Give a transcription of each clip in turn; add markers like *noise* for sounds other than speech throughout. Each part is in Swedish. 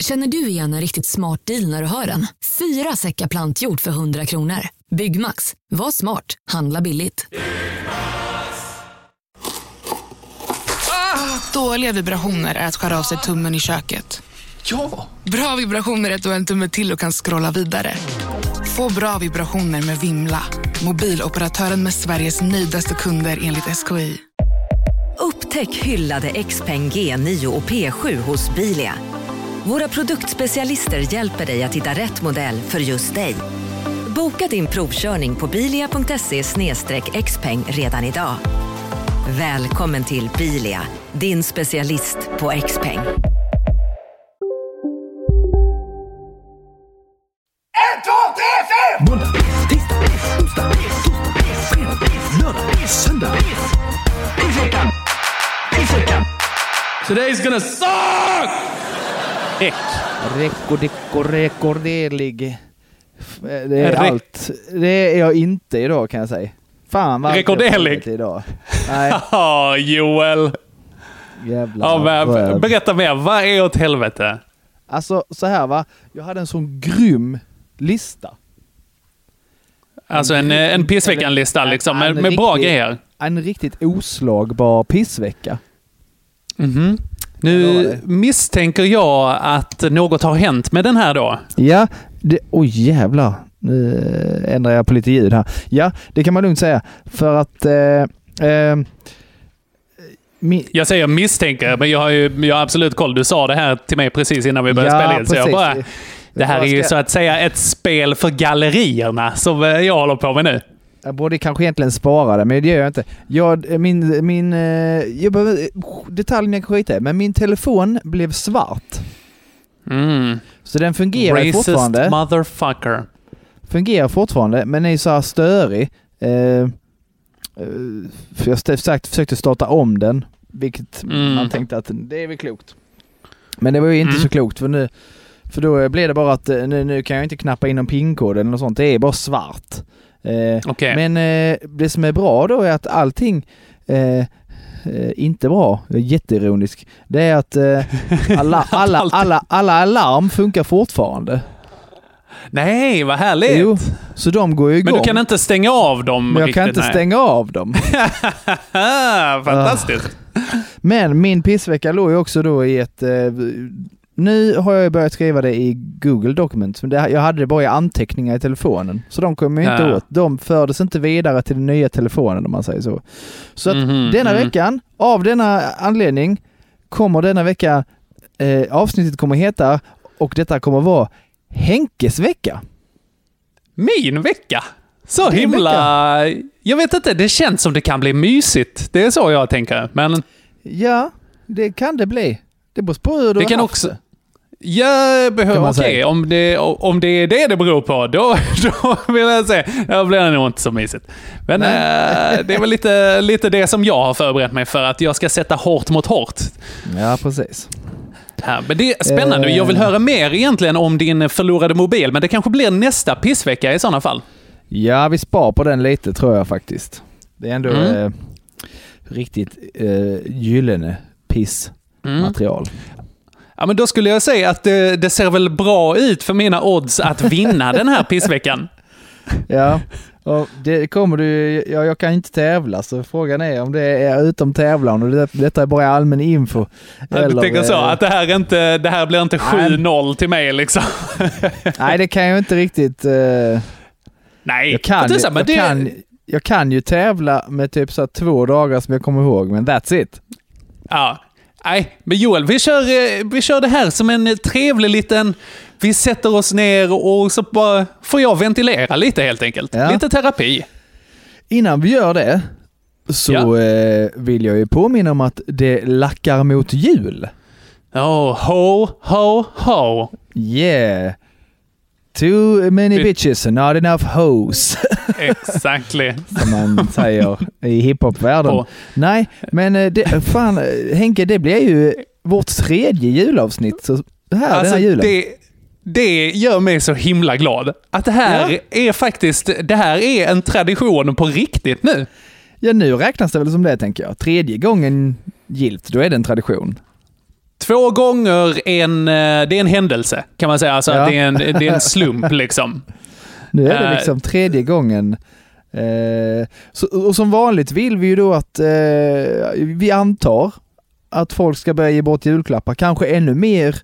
Känner du igen en riktigt smart deal när du hör den? Fyra säckar plantjord för 100 kronor. Byggmax. Var smart. Handla billigt. Dåliga vibrationer är att skära av sig tummen i köket. Ja! Bra vibrationer är att du har en tumme till och kan scrolla vidare. Få bra vibrationer med Vimla. Mobiloperatören med Sveriges nöjdaste kunder enligt SKI. Upptäck hyllade XPeng G9 och P7 hos Bilia. Våra produktspecialister hjälper dig att hitta rätt modell för just dig. Boka din provkörning på bilia.se xpeng redan idag. Välkommen till Bilia, din specialist på XPeng. En, två, tre, fyra! Måndag, tisdag, onsdag, torsdag, fredag, lördag, söndag. Today's gonna suck! Äck. Rekordico rekorderlig. Det är Re- allt. Det är jag inte idag kan jag säga. Fan vad Rekorderlig? idag. Nej, *laughs* Ja, Joel. jävlar. Ja, men, berätta mer. Vad är åt helvete? Alltså så här va. Jag hade en sån grym lista. Alltså en, eh, en pissveckan-lista liksom, med, med bra riktig- grejer. En riktigt oslagbar pissvecka. Det var Nu misstänker jag att något har hänt med den här då. Ja, det... Oj jävlar. Nu eh, ändrar jag på lite ljud här. Ja, det kan man lugnt säga. För att... Eh, eh, min, Jag säger misstänker, men jag har ju jag har absolut koll. Du sa det här till mig precis innan vi började Ja, spela in. Så jag bara, det här är ju så att säga ett spel för gallerierna som eh, jag håller på med nu. Jag borde kanske egentligen spara det, men det gör jag inte. Jag, min, min, eh, jag behöver, detaljen jag kan skita i, men min telefon blev svart. Mm. Så den fungerar Racist fortfarande. motherfucker. Fungerar fortfarande, men är så här störig. Eh, eh, för jag sagt, försökte starta om den, vilket Mm. man tänkte att det är väl klokt. Men det var ju inte Mm. så klokt för nu, för då blev det bara att eh, nu, nu kan jag inte knappa in någon pinkod eller något sånt. Det är bara svart. Eh, Okej. Men eh, det som är bra då är att allting eh, eh, inte bra, jätteironisk, det är att eh, *laughs* alla, alla, alla, alla alarm funkar fortfarande. Nej, vad härligt! Jo, så de går ju igång. Men du kan inte stänga av dem Men jag riktigt? kan inte nej. stänga av dem. *laughs* Fantastiskt! Men min pissvecka låg ju också då i ett... Nu har jag ju börjat skriva det i Google Documents, men det, jag hade det bara i anteckningar i telefonen. Så de kommer jag inte Ja. åt. De fördes inte vidare till den nya telefonen om man säger så. Så att Mhm, denna mhm. veckan, av denna anledning, kommer denna vecka, eh, avsnittet kommer heta, och detta kommer vara Henkes vecka. Min vecka! Så Din himla... Jag vet inte, det känns som det kan bli mysigt. Det är så jag tänker. Men Ja, det kan det bli. Det beror på hur du det kan också... det. Kan behöver... Okej, om, det, om det är det det beror på, då, *laughs* då vill jag säga, då blir det nog inte så mysigt. Men eh, det är väl lite, lite det som jag har förberett mig för, att jag ska sätta hårt mot hårt. Ja, precis. Här. Men det är spännande. Eh. Jag vill höra mer egentligen om din förlorade mobil, men det kanske blir nästa pissvecka i sådana fall. Ja, vi spar på den lite tror jag faktiskt. Det är ändå Mm. eh, riktigt eh, gyllene pissmaterial. Ja, men då skulle jag säga att det, det ser väl bra ut för mina odds att vinna den här pissveckan. *laughs* Ja, och det kommer du ja, jag kan inte tävla så frågan är om det är utom tävlan och det, detta är bara allmän info. Jag tänker så, eh, att det här, är inte, det här blir inte 7-0 till mig liksom. *laughs* Nej, det kan jag inte riktigt. Eh, Nej, jag, kan, men jag, det, kan, jag kan ju tävla med typ så två dagar som jag kommer ihåg, men that's it. Ja. Nej, men Joel, vi kör, eh, vi kör det här som en trevlig liten... Vi sätter oss ner och så bara får jag ventilera lite helt enkelt. Ja. Lite terapi. Innan vi gör det så Ja. eh, vill jag ju påminna om att det lackar mot jul. Oh, ho, ho, ho. Yeah. Too many bitches and not enough hoes. *laughs* Exactly. Som man säger i hiphopvärlden. På- Nej, men eh, det, fan eh, Henke, det blir ju vårt tredje julavsnitt så här den Alltså, här julen. det, det gör mig så himla glad. Att det här är faktiskt, det här är en tradition på riktigt nu. Ja, nu räknas det väl som det tänker jag. Tredje gången gilt, då är det en tradition. Två gånger en, eh, det är en händelse kan man säga. Alltså Ja. att det är en, det är en *laughs* slump liksom. Nu är det Eh. liksom tredje gången. Eh, så, och som vanligt vill vi ju då att eh, vi antar att folk ska börja ge bort julklappar, kanske ännu mer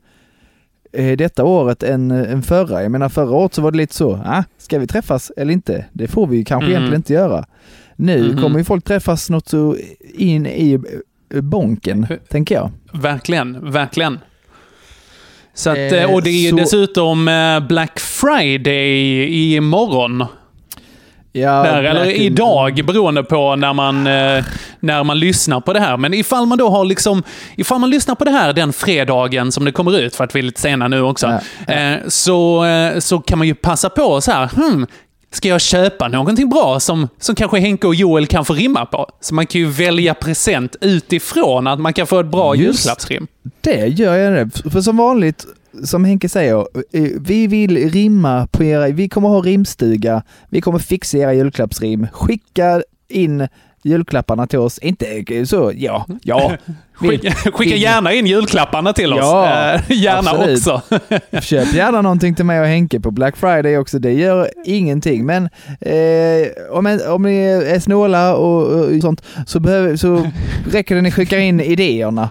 eh, detta året än, än förra. Jag menar förra året så var det lite så, ah, ska vi träffas eller inte? Det får vi ju kanske Mm. egentligen inte göra. Nu Mhm. kommer ju folk träffas något så in i bonken, tänker jag. Verkligen, verkligen. Så att, Eh, eh, och det är så- dessutom eh, Black Friday imorgon. Ja, Där, eller idag, beroende på när man, eh, när man lyssnar på det här. Men ifall man då har liksom, ifall man lyssnar på det här den fredagen som det kommer ut, för att vi är lite sena nu också, Ja, Eh, så, så kan man ju passa på så här, hmm, ska jag köpa någonting bra som, som kanske Henke och Joel kan få rimma på? Så man kan ju välja present utifrån att man kan få ett bra Just julklappsrim. Det gör jag det. För som vanligt, som Henke säger, eh, vi vill rimma på era, vi kommer ha rimstuga, vi kommer fixa era julklappsrim. Skicka in julklapparna till oss. Inte så, ja, ja. *laughs* Skicka, gärna in julklapparna till oss. Ja, Eh, gärna absolut. också. *laughs* Köp gärna någonting till mig och Henke på Black Friday också. Det gör ingenting. Men eh, om, om ni är snåla och, och sånt så, behöver, så räcker det att ni skickar in idéerna.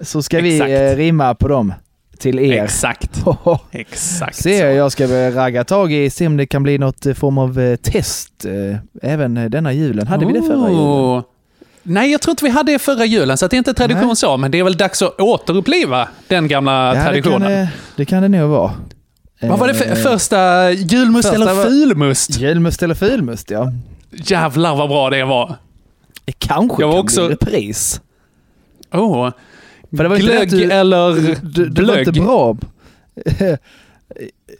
Så ska vi Exakt. eh, rimma på dem till er. Exakt. *laughs* Exakt Se, jag ska väl ragga tag i, se om det kan bli något eh, form av eh, test eh, även denna julen. Hade vi det förra julen? Oh. Nej, jag tror inte vi hade det förra julen, så det är inte tradition Nej. så. Men det är väl dags att återuppliva den gamla Ja, det kan, traditionen. det, kan det nog vara. Vad var det för första julmust första eller fulmust? Julmust eller fulmust, ja. Jävlar vad bra det var. Det kanske Jag var kan också- bli repris. Oh. Det var inte Glögg det du- eller Du, du var inte blögg? bra. *laughs*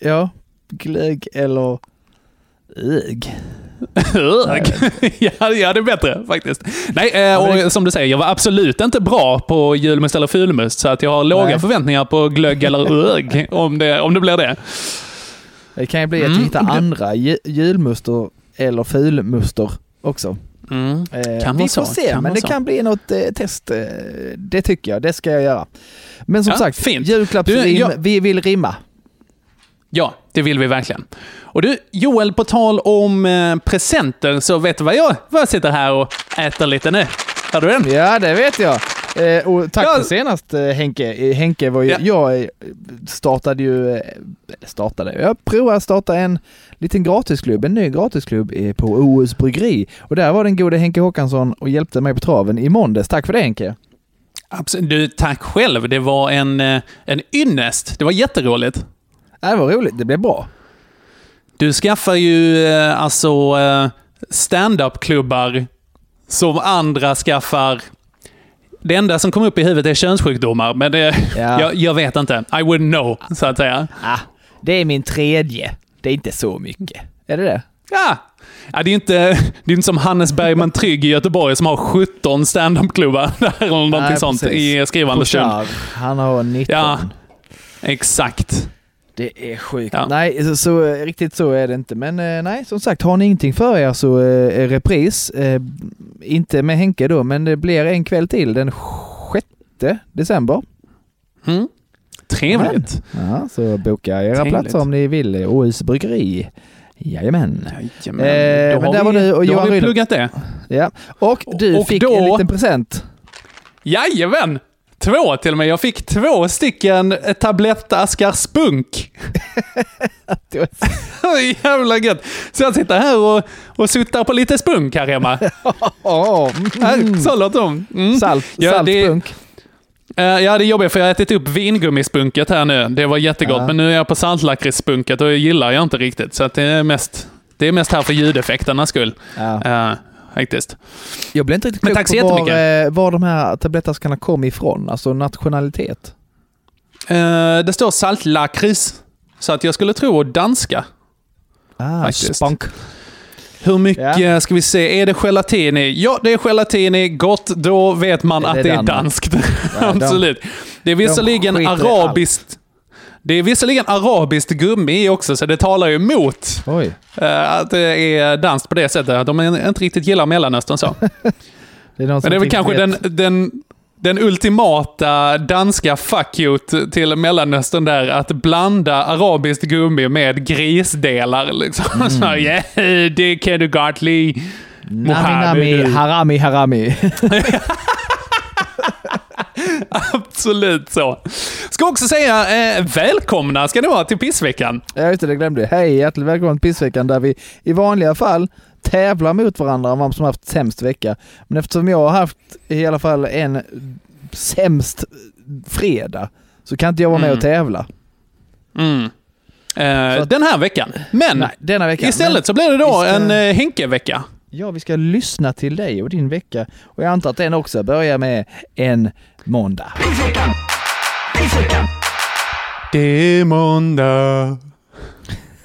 ja, glögg eller ög. Ög. *laughs* ja, ja, det är bättre faktiskt. Nej, eh, och som du säger, jag var absolut inte bra på julmust eller fulmust, så att jag har låga Nej. förväntningar på glögg eller *laughs* ög, om det, om det blir det. Det kan ju bli att Mm. vi hittar andra ju- julmuster eller fulmuster också. Mm. Eh, vi får så, se, kan men det så. kan bli något eh, test. Eh, det tycker jag, det ska jag göra. Men som Ja, sagt, fint. julklappsrim, jag- vi vill rimma. Ja, det vill vi verkligen. Och du, Joel, på tal om eh, presenter, så vet du vad jag, vad jag sitter här och äter lite nu? Har du den? Ja, det vet jag. Eh, och tack för senast eh, Henke. Eh, Henke var ju, Ja. jag eh, startade ju, startade, jag provade att starta en liten gratisklubb, en ny gratisklubb på OUs bryggeri. Och där var den gode Henke Håkansson och hjälpte mig på traven i måndags. Tack för det Henke. Absolut. Du, tack själv. Det var en, en ynnest. Det var jätteroligt. Ja, Det var roligt, det blev bra. Du skaffar ju alltså stand-up-klubbar som andra skaffar. Det enda som kommer upp i huvudet är könssjukdomar, men det, Ja. *laughs* jag, jag vet inte. I wouldn't know, så att säga. Ah, det är min tredje. Det är inte så mycket. Är det det? Ja, ja det är inte, det är inte som Hannes Bergman Trygg i Göteborg som har 17 stand-up-klubbar eller *laughs* någonting Nej, sånt i skrivande stund. Han har 19. Ja, exakt. Det är sjukt. Ja. Nej, så, så, riktigt så är det inte. Men eh, nej, som sagt, har ni ingenting för er så eh, är repris. Eh, inte med Henke då, men det blir en kväll till den 6 december. Mm. Trevligt. Ja, så boka era Trevligt. platser om ni vill. Åhus bryggeri. Jajamän. Jajamän. Eh, då men där vi, var du och då Johan har vi pluggat det. Ja. Och du Och fick då- en liten present. Jajamän! Två till och med. Jag fick två stycken tablettaskar spunk. *laughs* Det var- *laughs* Jävla gött. Så jag sitter här och, och suttar på lite spunk här hemma. *laughs* Mm. Så låter de. Mm. Salt, Ja, det- saltspunk. Eh, ja, det är jobbigt för jag har ätit upp vingummispunket här nu. Det var jättegott, Ja. men nu är jag på saltlakritsspunket och det gillar jag inte riktigt. Så det, är mest, det är mest här för ljudeffekternas skull. Ja. Uh, faktiskt. Jag blev inte riktigt klok på var, eh, var de här tablettaskarna kom ifrån, alltså nationalitet. Eh, det står saltlakrits. Så att jag skulle tro danska. Ah, Faktiskt. spunk. Hur mycket Ja. ska vi se? Är det gelatin i? Ja, det är gelatin i. Gott, då vet man Det att det är danskt. *laughs* Ja, de- Absolut. Det är visserligen allt. arabiskt. Det är visserligen arabiskt gummi också, så det talar ju emot Oj. eh, att det är danskt på det sättet. De inte riktigt gillar Mellanöstern så. *laughs* Det är Men det är väl kanske den, den, den ultimata danska fuck you till Mellanöstern där, att blanda arabiskt gummi med grisdelar. Liksom. *laughs* Så, yeah, det kan du li. Nami nami, harami harami. *laughs* *laughs* Absolut så. Ska också säga eh, välkomna ska ni vara till pissveckan. Ja just det, det glömde jag. Hej, hjärtligt välkommen till Pissveckan där vi i vanliga fall tävlar mot varandra om vem som haft sämst vecka. Men eftersom jag har haft i alla fall en sämst fredag så kan inte jag vara med Mm. och tävla. Mm. Eh, att- den här veckan. Men Nej, denna vecka. istället så blir det då ska- en eh, Henke-vecka. Men, ja, vi ska lyssna till dig och din vecka. Och jag antar att den också börjar med en måndag. Det är måndag.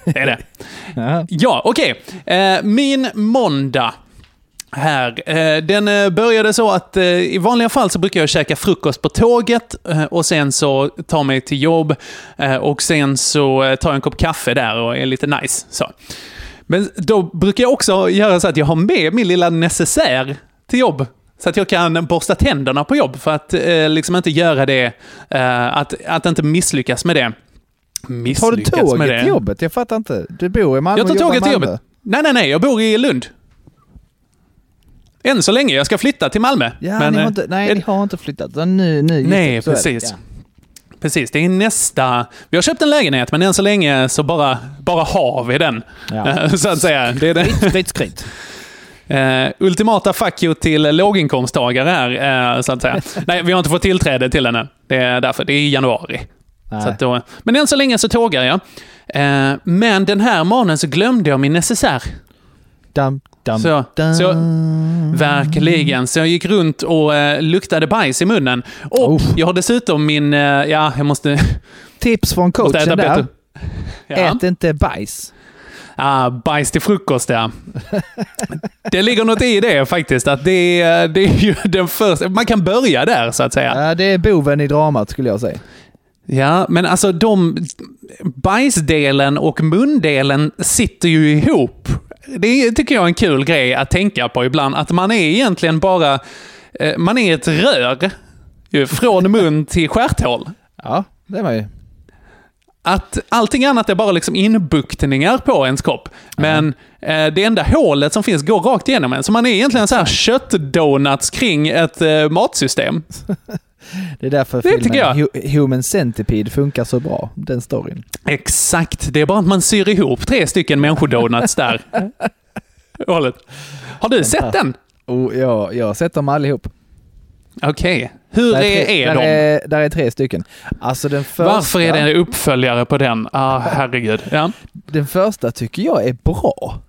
Det *laughs* är det. Ja. Ja, okej. Eh, min måndag här. Eh, den eh, började så att i vanliga fall så brukar jag käka frukost på tåget och sen så ta mig till jobb och sen så tar jag en kopp kaffe där och är lite nice. Så. Men då brukar jag också göra så att jag har med min lilla necessär till jobb. Så att jag kan borsta tänderna på jobb för att eh, liksom inte göra det, eh, att, att inte misslyckas med det. Tar du Misslyckas med tåget det. till jobbet? Jag fattar inte. Du bor i Malmö Jag tar tåget till jobbet. Nej, nej, nej. Jag bor i Lund. Än så länge. Jag ska flytta till Malmö. Ja, Men, ni har eh, inte, nej, ni har inte flyttat. Nu, nu, Nej, är det. precis. Ja. Precis, det är nästa... Vi har köpt en lägenhet, men än så länge så bara, bara har vi den. Ja. Så att säga. Det är det. Skryt, skryt. *laughs* Eh, ultimata fuck you till låginkomsttagare här, eh, så att säga. *laughs* Nej, vi har inte fått tillträde till den än. Det är därför. Det är i januari. Då, men än så länge så tågar jag. Eh, men den här morgonen så glömde jag min necessär. Dam, dam, Så- dam. så- Verkligen. Så jag gick runt och eh, luktade bajs i munnen. Och Oh. jag har dessutom min... Eh, ja, jag måste... Tips från coachen där. bättre. Ja. Ät inte bajs. Ah, bajs till frukost, ja. det ligger något i det faktiskt. Att det, är- det är ju den första... Man kan börja där, så att säga. Ja, det är boven i dramat skulle jag säga. Ja, men alltså de... Bajsdelen och mundelen sitter ju ihop. Det tycker jag är en kul grej att tänka på ibland. Att man är egentligen bara... eh, Man är ett rör. Från mun till stjärthål. Ja, det är man ju. Att allting annat är bara liksom inbuktningar på ens kropp. Men eh, det enda hålet som finns går rakt igenom en. Så man är egentligen så här köttdonuts kring ett eh, matsystem. *laughs* Det är därför Det filmen Human Centipede funkar så bra, den storyn. Exakt. Det är bara att man syr ihop tre stycken människodonuts där. *laughs* Hålet. Har du sett den? Och jag, jag har sett dem allihop. Okej. Hur Där är, tre, är där de? Är, där är tre stycken. Alltså den första, Varför är det en uppföljare på den? Ah, herregud. Ja. den första tycker jag är bra.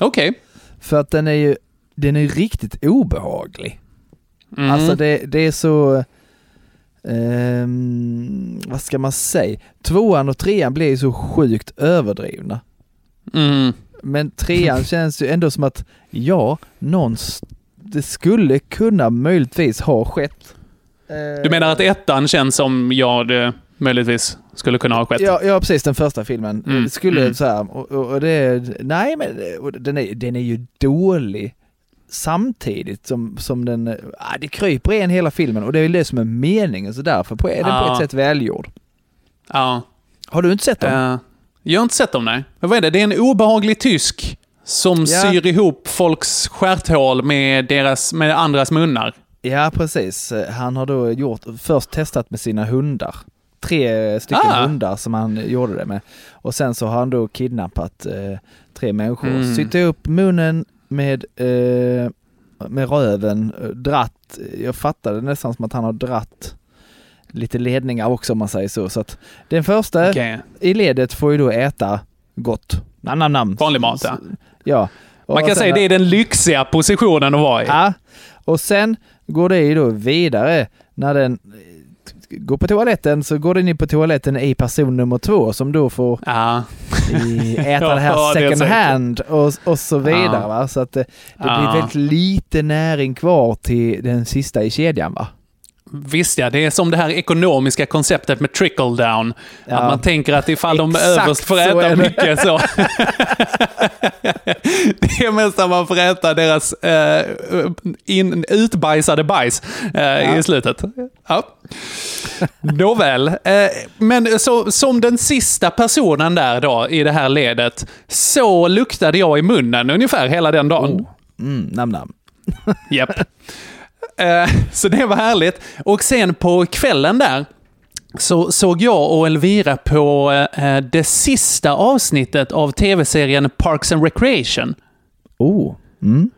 Okej. För att den är ju den är riktigt obehaglig. Mm. Alltså det, det är så... ehm, vad ska man säga? Tvåan och trean blir ju så sjukt överdrivna. Mm. Men trean känns ju ändå som att, ja, någons, det skulle kunna möjligtvis ha skett. Eh, Du menar att ettan känns som ja, det möjligtvis skulle kunna ha skett? Ja, ja, precis. Den första filmen. Mm, skulle mm. så här, och, och, det, nej men den är, den är ju dålig samtidigt som, som den, ah, det kryper igen hela filmen och det är väl det som är meningen så därför på, är den på Ja. ett sätt välgjord. Ja. Har du inte sett dem? Eh, jag har inte sett dem, nej. Men vad är det? Det är en obehaglig tysk som Ja. syr ihop folks stjärthål med, deras, med andras munnar. Ja, precis. Han har då gjort, först testat med sina hundar. Tre stycken Ah. hundar som han gjorde det med. Och sen så har han då kidnappat eh, tre människor. Mm. Sytt upp munnen med, eh, med röven, eh, dratt. Jag fattade nästan som att han har dratt lite ledningar också om man säger så. Så att den första Okej. i ledet får ju då äta gott. Nam, nam, nam. Vanlig mat, ja. Ja. Man kan sen- säga det är den lyxiga positionen att vara i. Ja, och sen går det ju då vidare när den eh, går på toaletten så går den in på toaletten i person nummer två som då får Ja. i, *laughs* äta det här Ja, det second hand och, och så vidare. Ja. Så att det, det Ja. blir väldigt lite näring kvar till den sista i kedjan va? Visst ja, det är som det här ekonomiska konceptet med trickle down. Ja. Att man tänker att ifall de överst får så äta det. mycket så... *laughs* *laughs* det är mest att man får äta deras eh, in, utbajsade bajs eh, i slutet. Ja. Nåväl, eh, men så, som den sista personen där då i det här ledet, så luktade jag i munnen ungefär hela den dagen. Mm, nam nam. Japp. *laughs* Eh, *laughs* så det var härligt. Och sen på kvällen där så såg jag och Elvira på eh, det sista avsnittet av tv-serien Parks and Recreation. Oh. Mm.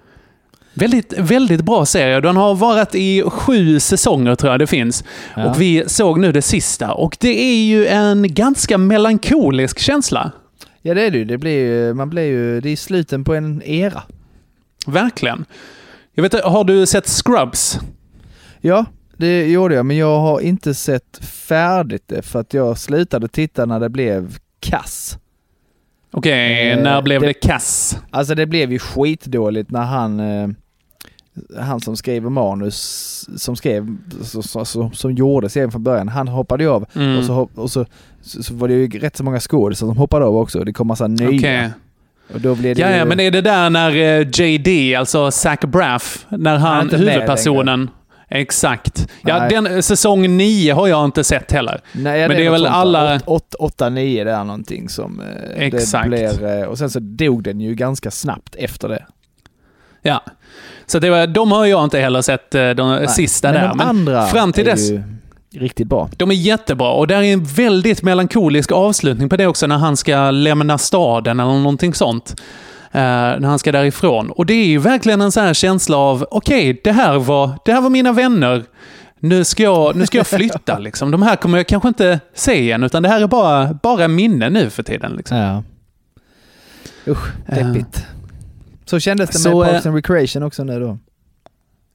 Väldigt, väldigt bra serie. Den har varit i sju säsonger tror jag det finns. Ja. Och vi såg nu det sista. Och det är ju en ganska melankolisk känsla. Ja det är det ju. Det blir ju, man blir ju, det är sluten på en era. Verkligen. Jag vet har du sett Scrubs? Ja, det gjorde jag, men jag har inte sett färdigt det för att jag slutade titta när det blev kass. Okej, Eh, när blev det- det kass? Alltså det blev ju skitdåligt när han, eh, han som skriver manus, som skrev, så, som gjorde serien från början, han hoppade ju av. Mm. Och, så, och så, så, var det ju rätt så många skådisar som hoppade av också. Det kom massa nya. Okej. Och då blev det Ja, ju, ja, men är det där när eh, JD, alltså Zach Braff, när Han är han, huvudpersonen... Exakt. Ja, Nej. den, säsong nio har jag inte sett heller. Nej, ja, men det är något väl alla- åt- åt- Åtta, nio det är någonting som eh, Exakt. det blir. eh, Och sen så dog den ju ganska snabbt efter det. Ja. Så det var, de har jag inte heller sett, eh, de Nej. sista men där. de andra fram till är dess, ju riktigt bra. de är jättebra. Och där är en väldigt melankolisk avslutning på det också, när han ska lämna staden eller någonting sånt. Eh, när han ska därifrån. Och det är ju verkligen en sån här känsla av, okej, det, här var, det här var mina vänner. Nu ska, jag, nu ska jag *laughs* flytta liksom. De här kommer jag kanske inte se igen, utan det här är bara, bara minne nu för tiden. Liksom. Ja. Usch, deppigt. Så kändes det med eh, Parks and Recreation också nu då.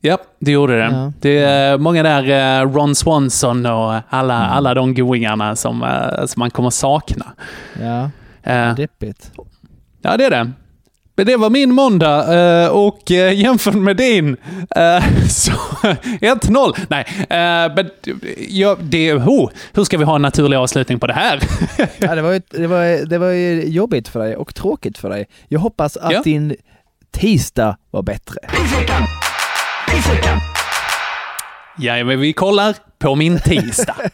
Ja, det gjorde det. Ja. Det är många där, eh, Ron Swanson och alla, Mm. alla de goingarna som, eh, som man kommer sakna. Ja, Eh, deppigt. Ja, det är det. Men det var min måndag eh, och eh, jämfört med din eh, *laughs* så *laughs* 1-0. Nej, eh, men ja, det, oh, hur ska vi ha en naturlig avslutning på det här? *laughs* Ja, det, var ju, det, var, det var ju jobbigt för dig och tråkigt för dig. Jag hoppas att Ja. din tisdag var bättre. Pissveckan! Ja, men vi kollar på min tisdag. *laughs*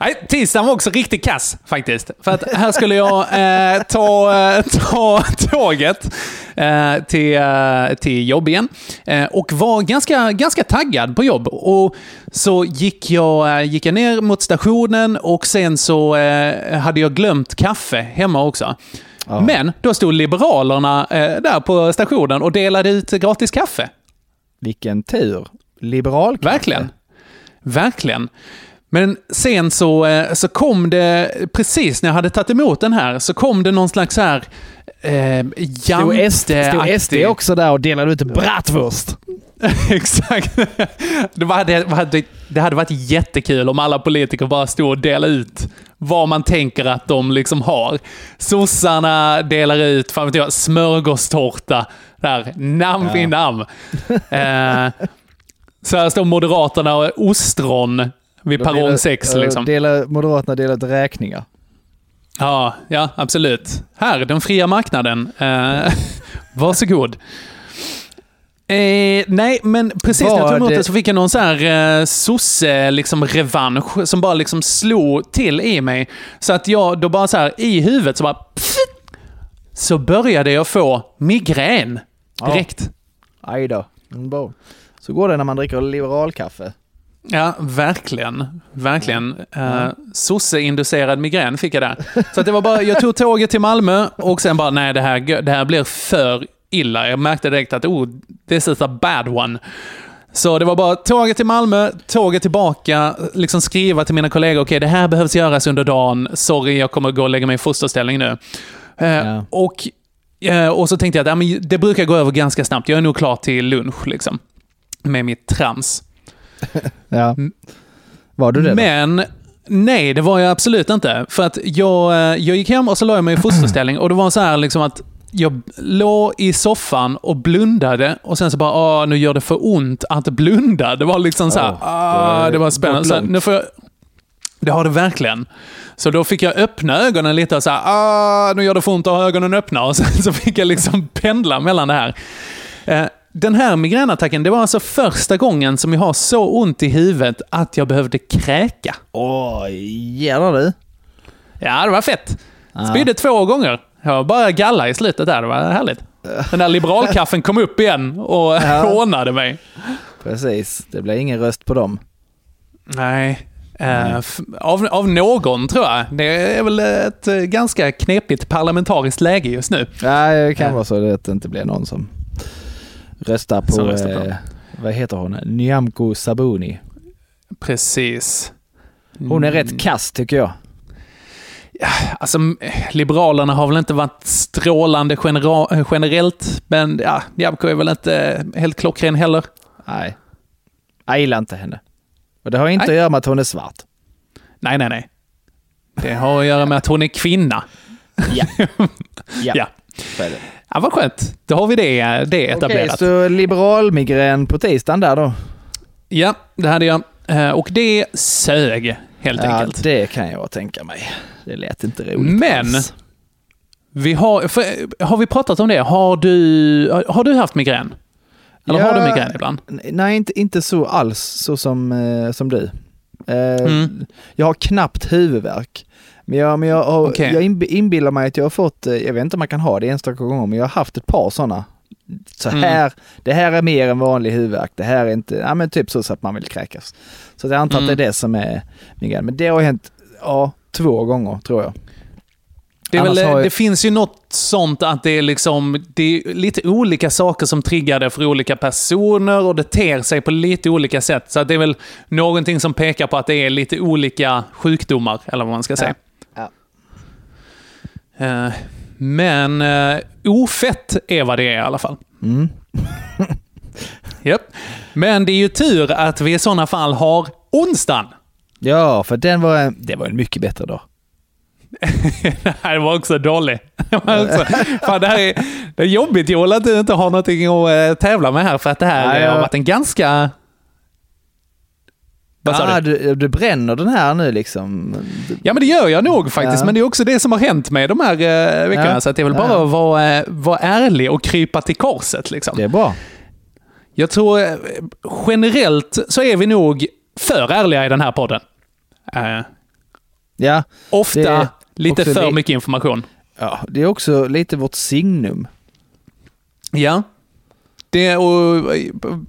Nej, tisdagen var också riktigt kass faktiskt. För att här skulle jag eh, ta, eh, ta tåget eh, till, eh, till jobb igen. Eh, och var ganska, ganska taggad på jobb. Och så gick jag, eh, gick jag ner mot stationen och sen så hade jag glömt kaffe hemma också. Ja. Men då stod Liberalerna eh, där på stationen och delade ut gratis kaffe. Vilken tur. Liberal Verkligen. Verkligen. Men sen så, eh, så kom det, precis när jag hade tagit emot den här, så kom det någon slags här... Eh, SD, stod SD också där och delade ut bratwurst? *laughs* Exakt. Det, hade, det hade varit jättekul om alla politiker bara stod och delade ut vad man tänker att de liksom har. Sossarna delar ut, fan vet jag, smörgåstårta. Där, namn vid namn. *laughs* Eh, så här står Moderaterna och ostron vid perrong delar- 6 eh, liksom. Delar, Moderaterna delar ut räkningar. Ja, ja, absolut. Här, den fria marknaden. Eh, *laughs* varsågod. Eh, nej, men precis när jag tog emot det- så fick jag någon sån här eh, sosse liksom som bara liksom slog till i mig. Så att jag då bara så här i huvudet så bara pff, så började jag få migrän direkt. Aj då. Så går det när man dricker liberalkaffe. Ja, verkligen. Verkligen. Uh, Sosse-inducerad migrän fick jag där. Så att det var bara, jag tog tåget till Malmö och sen bara, nej det här, det här blir för illa. Jag märkte direkt att, oh, this is a bad one. Så det var bara tåget till Malmö, tåget tillbaka, liksom skriva till mina kollegor, okej det här behövs göras under dagen, sorry jag kommer gå och lägga mig i fosterställning nu. Eh, Ja. och, eh, och så tänkte jag att ja, men det brukar gå över ganska snabbt, jag är nog klar till lunch liksom. Med mitt trams. *laughs* Ja. Var du det då? Men nej, det var jag absolut inte. För att jag, eh, jag gick hem och så la jag mig i fosterställning och det var så här liksom att jag låg i soffan och blundade och sen så bara, ah, nu gör det för ont att blunda. Det var liksom så här, ah, det var spännande. Så nu får jag, det har det verkligen. Så då fick jag öppna ögonen lite och så här, ah, nu gör det för ont att ha ögonen öppna. Och sen så fick jag liksom *laughs* pendla mellan det här. Den här migränattacken, det var alltså första gången som jag har så ont i huvudet att jag behövde kräka. Oj, jävlar du. Ja, det var fett. Spydde två gånger. Jag var bara galla i slutet där, det var härligt. Den där liberalkaffen kom upp igen och Ja. *laughs* hånade mig. Precis, det blir ingen röst på dem. Nej. F- av, av någon, tror jag. Det är väl ett ganska knepigt parlamentariskt läge just nu. Nej, det kan Ja. vara så att det inte blir någon som röstar på, Som röstar på eh, vad heter hon, Nyamko Sabuni. Precis. Hon är rätt kass tycker jag. Alltså, m- Liberalerna har väl inte varit strålande genera- eh, generellt, men ja, Jabko är väl inte helt klockren heller. Nej, jag gillar inte henne. Och det har inte Nej. att göra med att hon är svart. Nej, nej, nej. Det har att göra med att hon är kvinna. Ja. *laughs* Ja, Ja. Ja, vad skönt. Då har vi det, det Okej, etablerat. så liberalmigrän på tisdagen där då? Ja, det hade jag. Eh, Och det sög, helt Ja, enkelt. det kan jag tänka mig. Det lät inte roligt Men- alls. Vi har, för, har vi pratat om det? Har du, har du haft migrän? Eller har du Ja, migrän ibland? Nej, inte, inte så alls så som, eh, som du. Eh, Mm. Jag har knappt huvudvärk. Men jag, men jag, har, Okej. jag inb- inbillar mig att jag har fått, eh, jag vet inte om man kan ha det enstaka gånger, men jag har haft ett par sådana. Så Mm. här, det här är mer än vanlig huvudvärk. Det här är inte, ja men typ så, så att man vill kräkas. Så jag antar Mm. att det är det som är migrän. Men det har hänt, ja, två gånger tror jag. Det, väl, har jag- det finns ju något sånt att det är, liksom, det är lite olika saker som triggar det för olika personer och det ter sig på lite olika sätt. Så det är väl någonting som pekar på att det är lite olika sjukdomar, eller vad man ska säga. Ja. Eh, Men uh, ofett är vad det är i alla fall. Mm. *laughs* Japp. Men det är ju tur att vi i sådana fall har onsdagen. Ja, för den var, en- det var en mycket bättre dag. *laughs* Det här var också dålig. *laughs* Det, var också, fan, det, här är, det är jobbigt Joel att du inte har någonting att eh, tävla med här för att det här Nej, eh, har varit en ganska... Vad ah, du? du? Du bränner den här nu liksom. Ja men det gör jag nog faktiskt, Ja. men det är också det som har hänt mig de här eh, veckorna. Ja. Så att det är väl Ja. bara att vara, eh, vara ärlig och krypa till korset. Liksom. Det är bra. Jag tror eh, generellt så är vi nog för ärliga i den här podden. Eh, Ja, ofta Det lite för li- mycket information. ja, det är också lite vårt signum. Ja. Det, och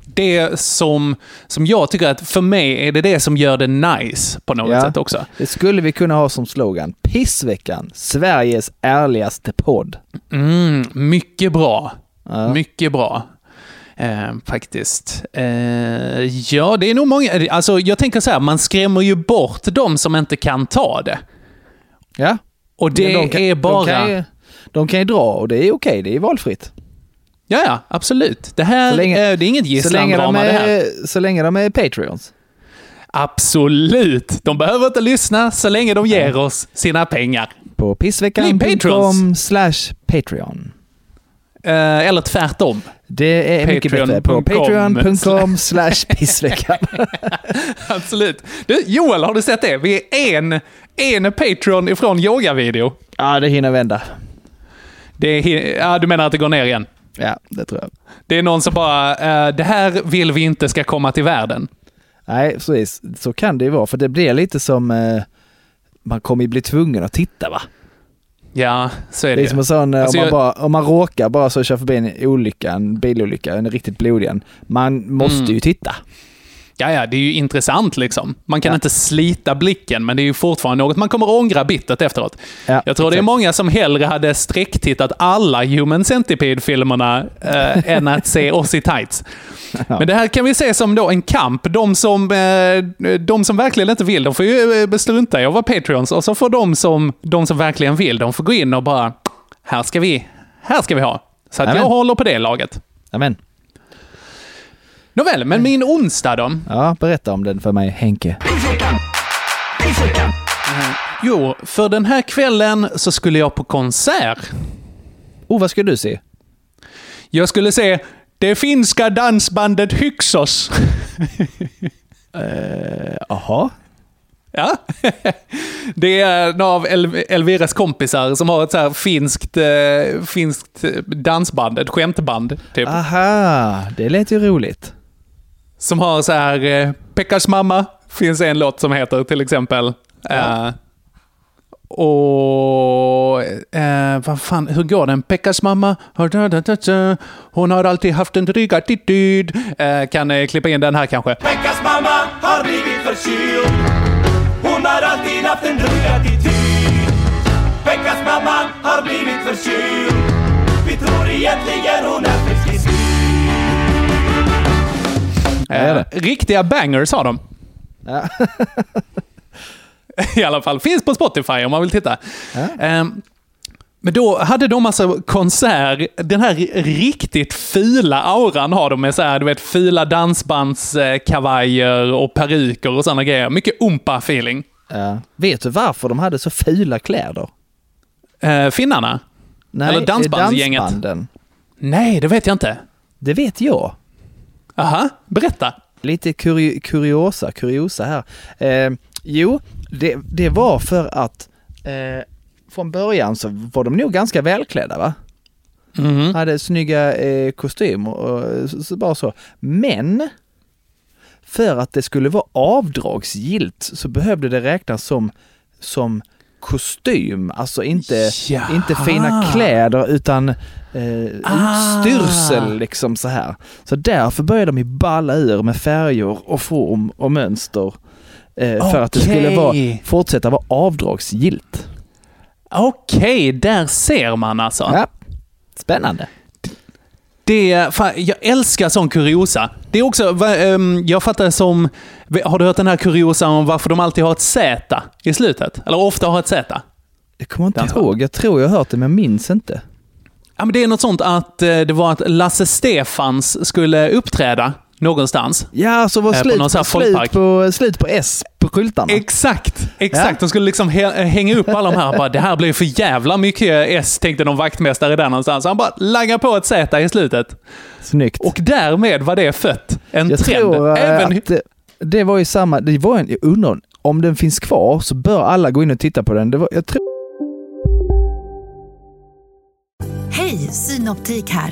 det som, som jag tycker att för mig är det det som gör det nice på något Ja. sätt också. Det skulle vi kunna ha som slogan. Pissveckan, Sveriges ärligaste podd. Mm, mycket bra. Ja. Mycket bra. Eh, faktiskt. Eh, ja, det är nog många... Alltså, jag tänker så här, man skrämmer ju bort de som inte kan ta det. Ja. Och det de kan- är bara... De kan, ju, de kan ju dra och det är okej, det är valfritt. Ja, ja, absolut. Det här länge- eh, det är inget de gisslandrama det här. är, så länge de är Patreons. Absolut. De behöver inte lyssna så länge de ger oss sina pengar. På pissveckan.com slash Patreon. Eh, eller tvärtom. Det är mycket bättre. På Patreon.com slash *laughs* pissveckan. Absolut. Du, Joel, har du sett det? Vi är en, en Patreon ifrån yogavideo. ja, det hinner vända. Det är, ja, du menar att det går ner igen? Ja, det tror jag. Det är någon som bara, eh, det här vill vi inte ska komma till världen. Nej, precis. Så kan det ju vara. För det blir lite som... Eh, man kommer ju bli tvungen att titta va? Ja, så är det, Det är som en sån, eh, Alltså, om, man bara, om man råkar bara så köra förbi en olycka, en bilolycka, en riktigt blodig en. Man måste Mm. ju titta. Ja, ja, det är ju intressant liksom. Man kan Ja. inte slita blicken, men det är ju fortfarande något man kommer ångra bittert efteråt. Ja, Jag tror det är exakt. många som hellre hade sträcktittat alla Human Centipede-filmerna eh, än att se oss i tights. *laughs* Men det här kan vi se som då en kamp. De som, eh, de som verkligen inte vill, de får ju eh, strunta i att vara Patreons. Och så får de som, de som verkligen vill, de får gå in och bara, här ska vi, här ska vi ha. Så att jag håller på det laget. Amen. Nåväl, men min onsdag då? Ja, berätta om den för mig Henke. Jo, för den här kvällen så skulle jag på konsert. Oh, vad ska du se? Jag skulle se det finska dansbandet Hyksos. Jaha. *laughs* Ja. *laughs* Det är några av El- Elviras kompisar som har ett så här finskt, eh, finskt dansband, ett skämtband, typ. Aha, det lät ju roligt. Som har så här, eh, Pekkas mamma, finns en låt som heter till exempel. Eh, och, eh, vad fan, hur går den? Pekkas mamma, hon har alltid haft en dryg attityd. Eh, kan eh, klippa in den här kanske. Pekkas mamma har blivit förkyld Hon har alltid haft en dryg attityd Pekkas mamma har blivit förkyld Vi tror egentligen hon är frisk Eh, riktiga bangers har de. Ja. *laughs* I alla fall. Finns på Spotify om man vill titta. Ehm, men då hade de alltså konsert, den här riktigt fula auran har de med så här, du vet, fula dansbandskavajer och peruker och sådana grejer. Mycket umpa-feeling. Ja. Vet du varför de hade så fula kläder? Eh, finnarna? Nej, Eller dansbandsgänget. dansbanden. Nej, det vet jag inte. Det vet jag. Aha, berätta. Lite kuri kuriosa, kuriosa här. Eh, jo, det, det var för att eh, från början så var de nog ganska välklädda va? Mhm. Hade snygga eh, kostymer och så, så bara så. Men för att det skulle vara avdragsgillt så behövde det räknas som, som kostym, alltså inte, Jaha. inte fina kläder utan eh, Ah. utstyrsel liksom så här. Så därför började de ju balla ur med färger och form och mönster. Eh, för att det skulle vara, fortsätta vara avdragsgillt. Okej, där ser man alltså. Ja. Spännande. Det, fan, jag älskar sån kuriosa. Det är också, va, ehm, jag fattar som, har du hört den här kuriosan om varför de alltid har ett Z i slutet? Eller ofta har ett Z? Jag kommer inte Dansband. ihåg, jag tror jag har hört det men jag minns inte. Ja, men det är något sånt att eh, det var att Lasse Stefans skulle uppträda någonstans. Ja, så var Eh, på slut, sån på, slut, på, slut på S på skyltarna. Exakt, exakt. Ja. De skulle liksom hä- hänga upp alla de här. Bara, det här blir för jävla mycket S, tänkte någon vaktmästare där någonstans. Så han bara langar på ett Z i slutet. Snyggt. Och därmed var det fött. En jag trend. tror eh, Även... att det, det var ju samma, det var en, jag undrar om den finns kvar så bör alla gå in och titta på den. Det var, jag tror Hej, Synoptik här.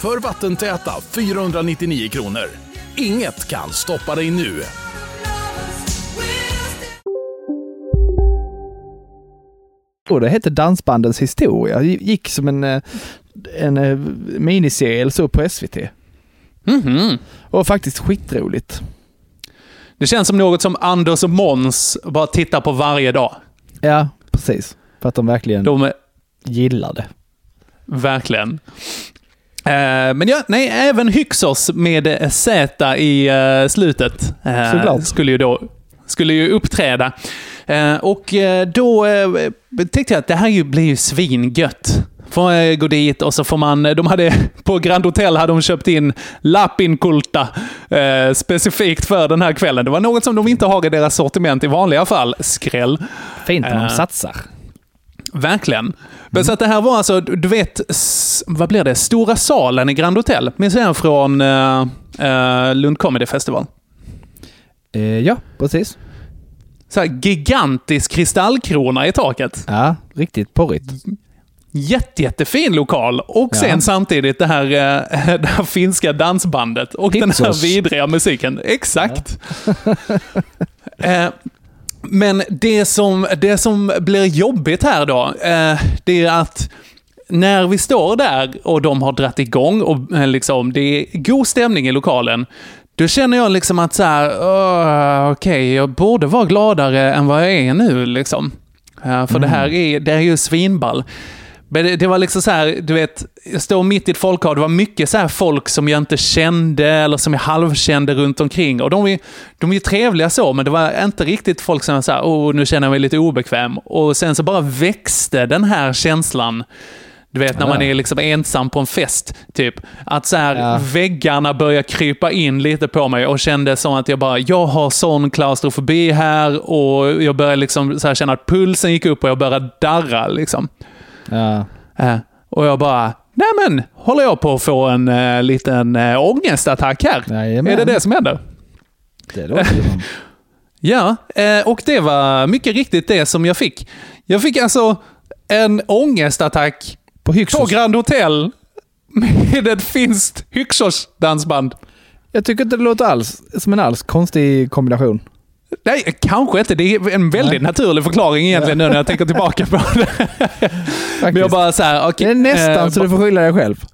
för vattentäta 499 kronor. Inget kan stoppa dig nu. Och det hette Dansbandens historia. Det gick som en, eh, en eh, miniserie eller så på SVT. Mhm. Och faktiskt skitroligt. Det känns som något som Anders och Måns bara tittar på varje dag. Ja, precis. För att de verkligen De gillar det. verkligen. Eh, men ja, nej, även Hyksos med Z i eh, slutet eh, skulle ju då skulle ju uppträda. Och då tänkte jag att det här ju blir ju svingött. Får eh, gå dit och så får man, de hade, *laughs* på Grand Hotel hade de köpt in Lapinkulta eh, specifikt för den här kvällen. Det var något som de inte har i deras sortiment i vanliga fall. Skräll. Fint när de satsar. Verkligen. Men så att det här var alltså, du vet, vad blir det? Stora salen i Grand Hotel. Minns du den från uh, Lund Comedy Festival? Eh, ja, precis. Så här gigantisk kristallkrona i taket. Ja, riktigt porrigt. Jätte, jättefin lokal. Och sen Ja. samtidigt det här, eh, *laughs* det här finska dansbandet och den här vidriga musiken. Exakt. *laughs* Eh, Men det som, det som blir jobbigt här då, eh, det är att när vi står där och de har dratt igång och eh, liksom, det är god stämning i lokalen, då känner jag liksom att så här, "Åh, okej, jag borde vara gladare än vad jag är nu liksom. Eh, för det här är, det är ju svinball. Men det, det var liksom så här, du vet, jag står mitt i ett folkhav, det var mycket så här folk som jag inte kände eller som jag halvkände runt omkring. Och de är, de är ju trevliga så, men det var inte riktigt folk som var så här, oh, nu känner jag mig lite obekväm. Och sen så bara växte den här känslan. Du vet när man är liksom ensam på en fest, typ. Att så här, Ja. väggarna börjar krypa in lite på mig och kände som att jag bara, jag har sån klaustrofobi här och jag började liksom så här känna att pulsen gick upp och jag började darra liksom. Ja. Eh, och jag bara, nej men, håller jag på att få en uh, liten uh, ångestattack här? Jajamän. Är det det som händer? Det låter som. *laughs* Ja, och det var mycket riktigt det som jag fick. Jag fick alltså en ångestattack På på. Grand Hotel med ett finskt Hyksos-dansband. Jag tycker inte det låter alls som en alls konstig kombination. Nej, kanske inte. Det är en väldigt Nej. naturlig förklaring egentligen nu när jag tänker tillbaka på det. Men jag bara så här, okej. det är nästan eh, så du får skylla dig själv.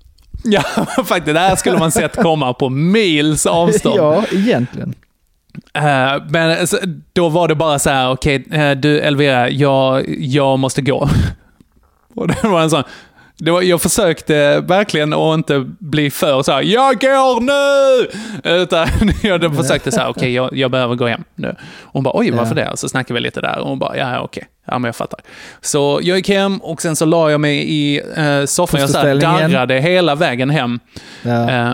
Ja, *laughs* faktiskt. Det här skulle man sett komma på mils avstånd. ja, egentligen. Eh, men då var det bara så här, okej, eh, du Elvira, jag, jag måste gå. *laughs* Och det var en sån, det var, jag försökte verkligen att inte bli för så här, jag går nu! Utan *laughs* jag försökte så här, okej, jag, jag behöver gå hem nu. Och hon bara, oj, varför det? Så snackade vi lite där och hon bara, ja, okej, ja, men jag fattar. Så jag gick hem och sen så la jag mig i eh, soffan, jag så här darrade hela vägen hem. Ja. Eh,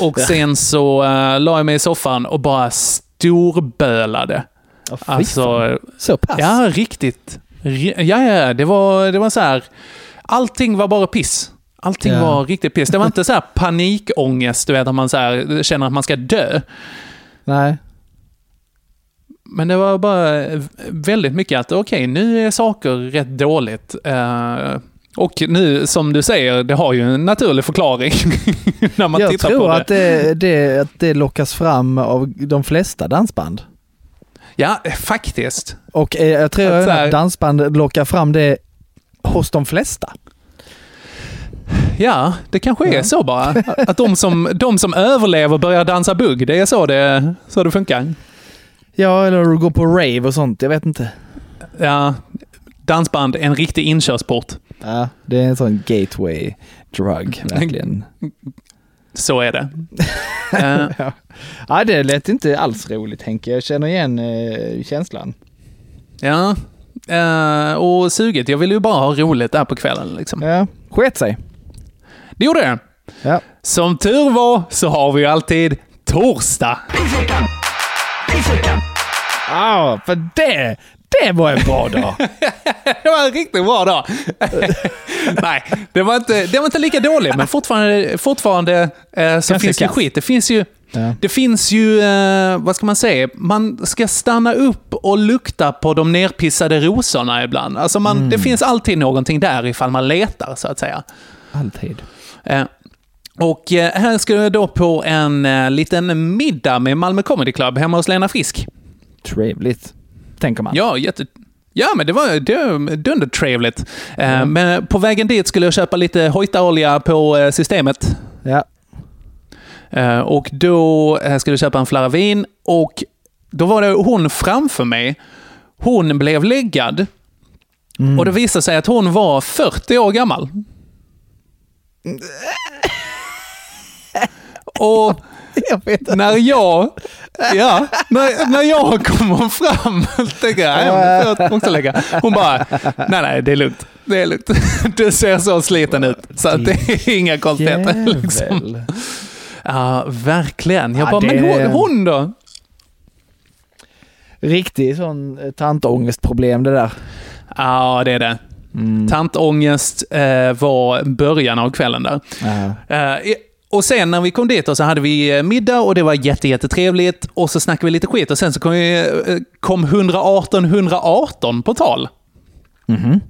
och sen så uh, la jag mig i soffan och bara storbölade. Fy Alltså. Så pass? ja, riktigt. Ri- Ja, ja, det var, det var så här. Allting var bara piss. Allting Ja. var riktigt piss. Det var inte så här panikångest, du vet, att man så här, känner att man ska dö. Nej. Men det var bara väldigt mycket att, okej, nu är saker rätt dåligt. Eh, och nu, som du säger, det har ju en naturlig förklaring *laughs* när man jag tittar tror på det. att det, att det lockas fram av de flesta dansband. Ja, faktiskt. Och eh, jag tror Att här- att dansband lockar fram det hos de flesta. Ja, det kanske är Ja. så bara. Att de som, de som överlever börjar dansa bugg. Det är så det, så det funkar. Ja, eller gå på rave och sånt. Jag vet inte. Ja, dansband är en riktig inkörsport. Ja, det är en sån gateway drug, verkligen. Så är det. *laughs* Eh, ja. ja, det lät inte alls roligt Henke. Jag känner igen eh, känslan. ja, Eh, och suget. Jag ville ju bara ha roligt där på kvällen. Liksom. Ja, sket sig. Det gjorde det. Ja. Som tur var så har vi ju alltid torsdag. Ja, för det, det var en bra dag. *laughs* det var en riktigt bra dag. *laughs* Nej, det var, inte, det var inte lika dålig, men fortfarande, fortfarande eh, så finns det skit. Det finns ju, Ja. det finns ju eh, vad ska man säga, man ska stanna upp och lukta på de nerpissade rosorna ibland. Alltså man, Mm. Det finns alltid någonting där ifall man letar, så att säga. Alltid. Eh, och eh, här ska jag då på en eh, liten middag med Malmö Comedy Club hemma hos Lena Frisk. Trevligt, tänker man. Ja, jätte... Ja, men det var, det dundertrevligt. Eh, Men på vägen dit skulle jag köpa lite hojtaolja på eh, systemet. Ja. Eh, Och då skulle jag köpa en flarra vin och då var det hon framför mig. Hon blev läggad Mm. och det visade sig att hon var 40 år gammal. *laughs* Och *laughs* Jag när jag, ja, när, när jag kommer fram *laughs* tänker jag, ja, men jag också lägga. Hon bara, nej nej, det är lugnt. Det är lugnt. *laughs* Du ser så sliten ut, så det är inga konstigheter. Liksom. Ja, verkligen. Jag Ja, bara, men det- hon, hon då? Riktig sån eh, tantångestproblem det där. Ja, det är det. Mm. Tantångest eh, var början av kvällen där. Ja. Eh, och sen när vi kom dit och så hade vi eh, middag och det var jätte, jättetrevligt. Och så snackade vi lite skit och sen så kom, vi, eh, kom 118 118 på tal. Mhm.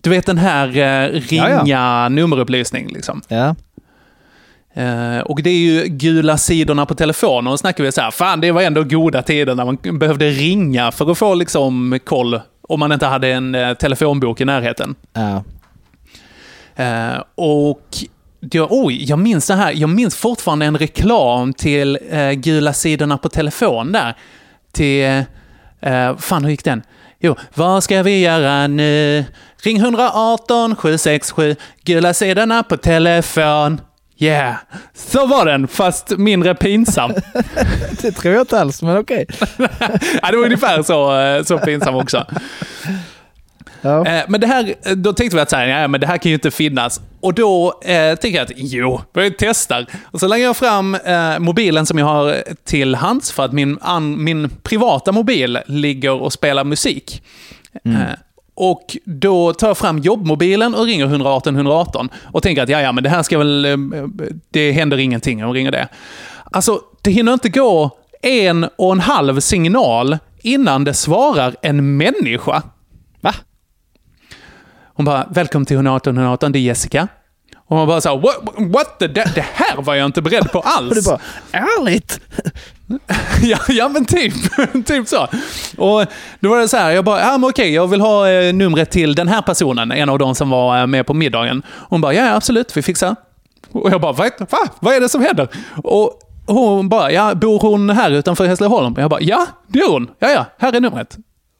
Du vet den här eh, ringa Ja, nummerupplysning liksom. Ja. Eh, och det är ju gula sidorna på telefonen. Och snackar vi så här, fan det var ändå goda tider när man behövde ringa för att få liksom koll. Om man inte hade en eh, telefonbok i närheten. Ja. Eh, och jag, oj, jag minns det här. Jag minns fortfarande en reklam till eh, gula sidorna på telefon där. Till, eh, fan hur gick den? Jo, vad ska vi göra nu? Ring 118 767, gula sidorna på telefon. Yeah, så var den, fast mindre pinsam. *laughs* det tror jag inte alls, men okej. *laughs* ja, det var ungefär så, eh, så pinsam också. Ja. Eh, Men det här, då tänkte vi att så här, ja, men det här kan ju inte finnas. Och då eh, tänkte jag att jo, vi testar. Och så lägger jag fram eh, mobilen som jag har till hands för att min, an, min privata mobil ligger och spelar musik. Mm. Eh, och då tar jag fram jobbmobilen och ringer 118 118 och tänker att ja, ja, men det här ska väl, eh, det händer ingenting om jag ringer det. Alltså, det hinner inte gå en och en halv signal innan det svarar en människa. Va? Hon bara, välkommen till 118 118, det är Jessica. Och man bara så här, what, what the, det, det här var jag inte beredd på *laughs* alls. Och du bara, ärligt? *laughs* ja, ja, men typ, *laughs* typ så. Och då var det så här, jag bara, ja men okej, jag vill ha eh, numret till den här personen, en av de som var eh, med på middagen. Hon bara, ja absolut, vi fixar. Och jag bara, vad, va? vad är det som händer? Och hon bara, ja, bor hon här utanför Hässleholm? Jag bara, ja, det gör hon. Ja, ja, här är numret.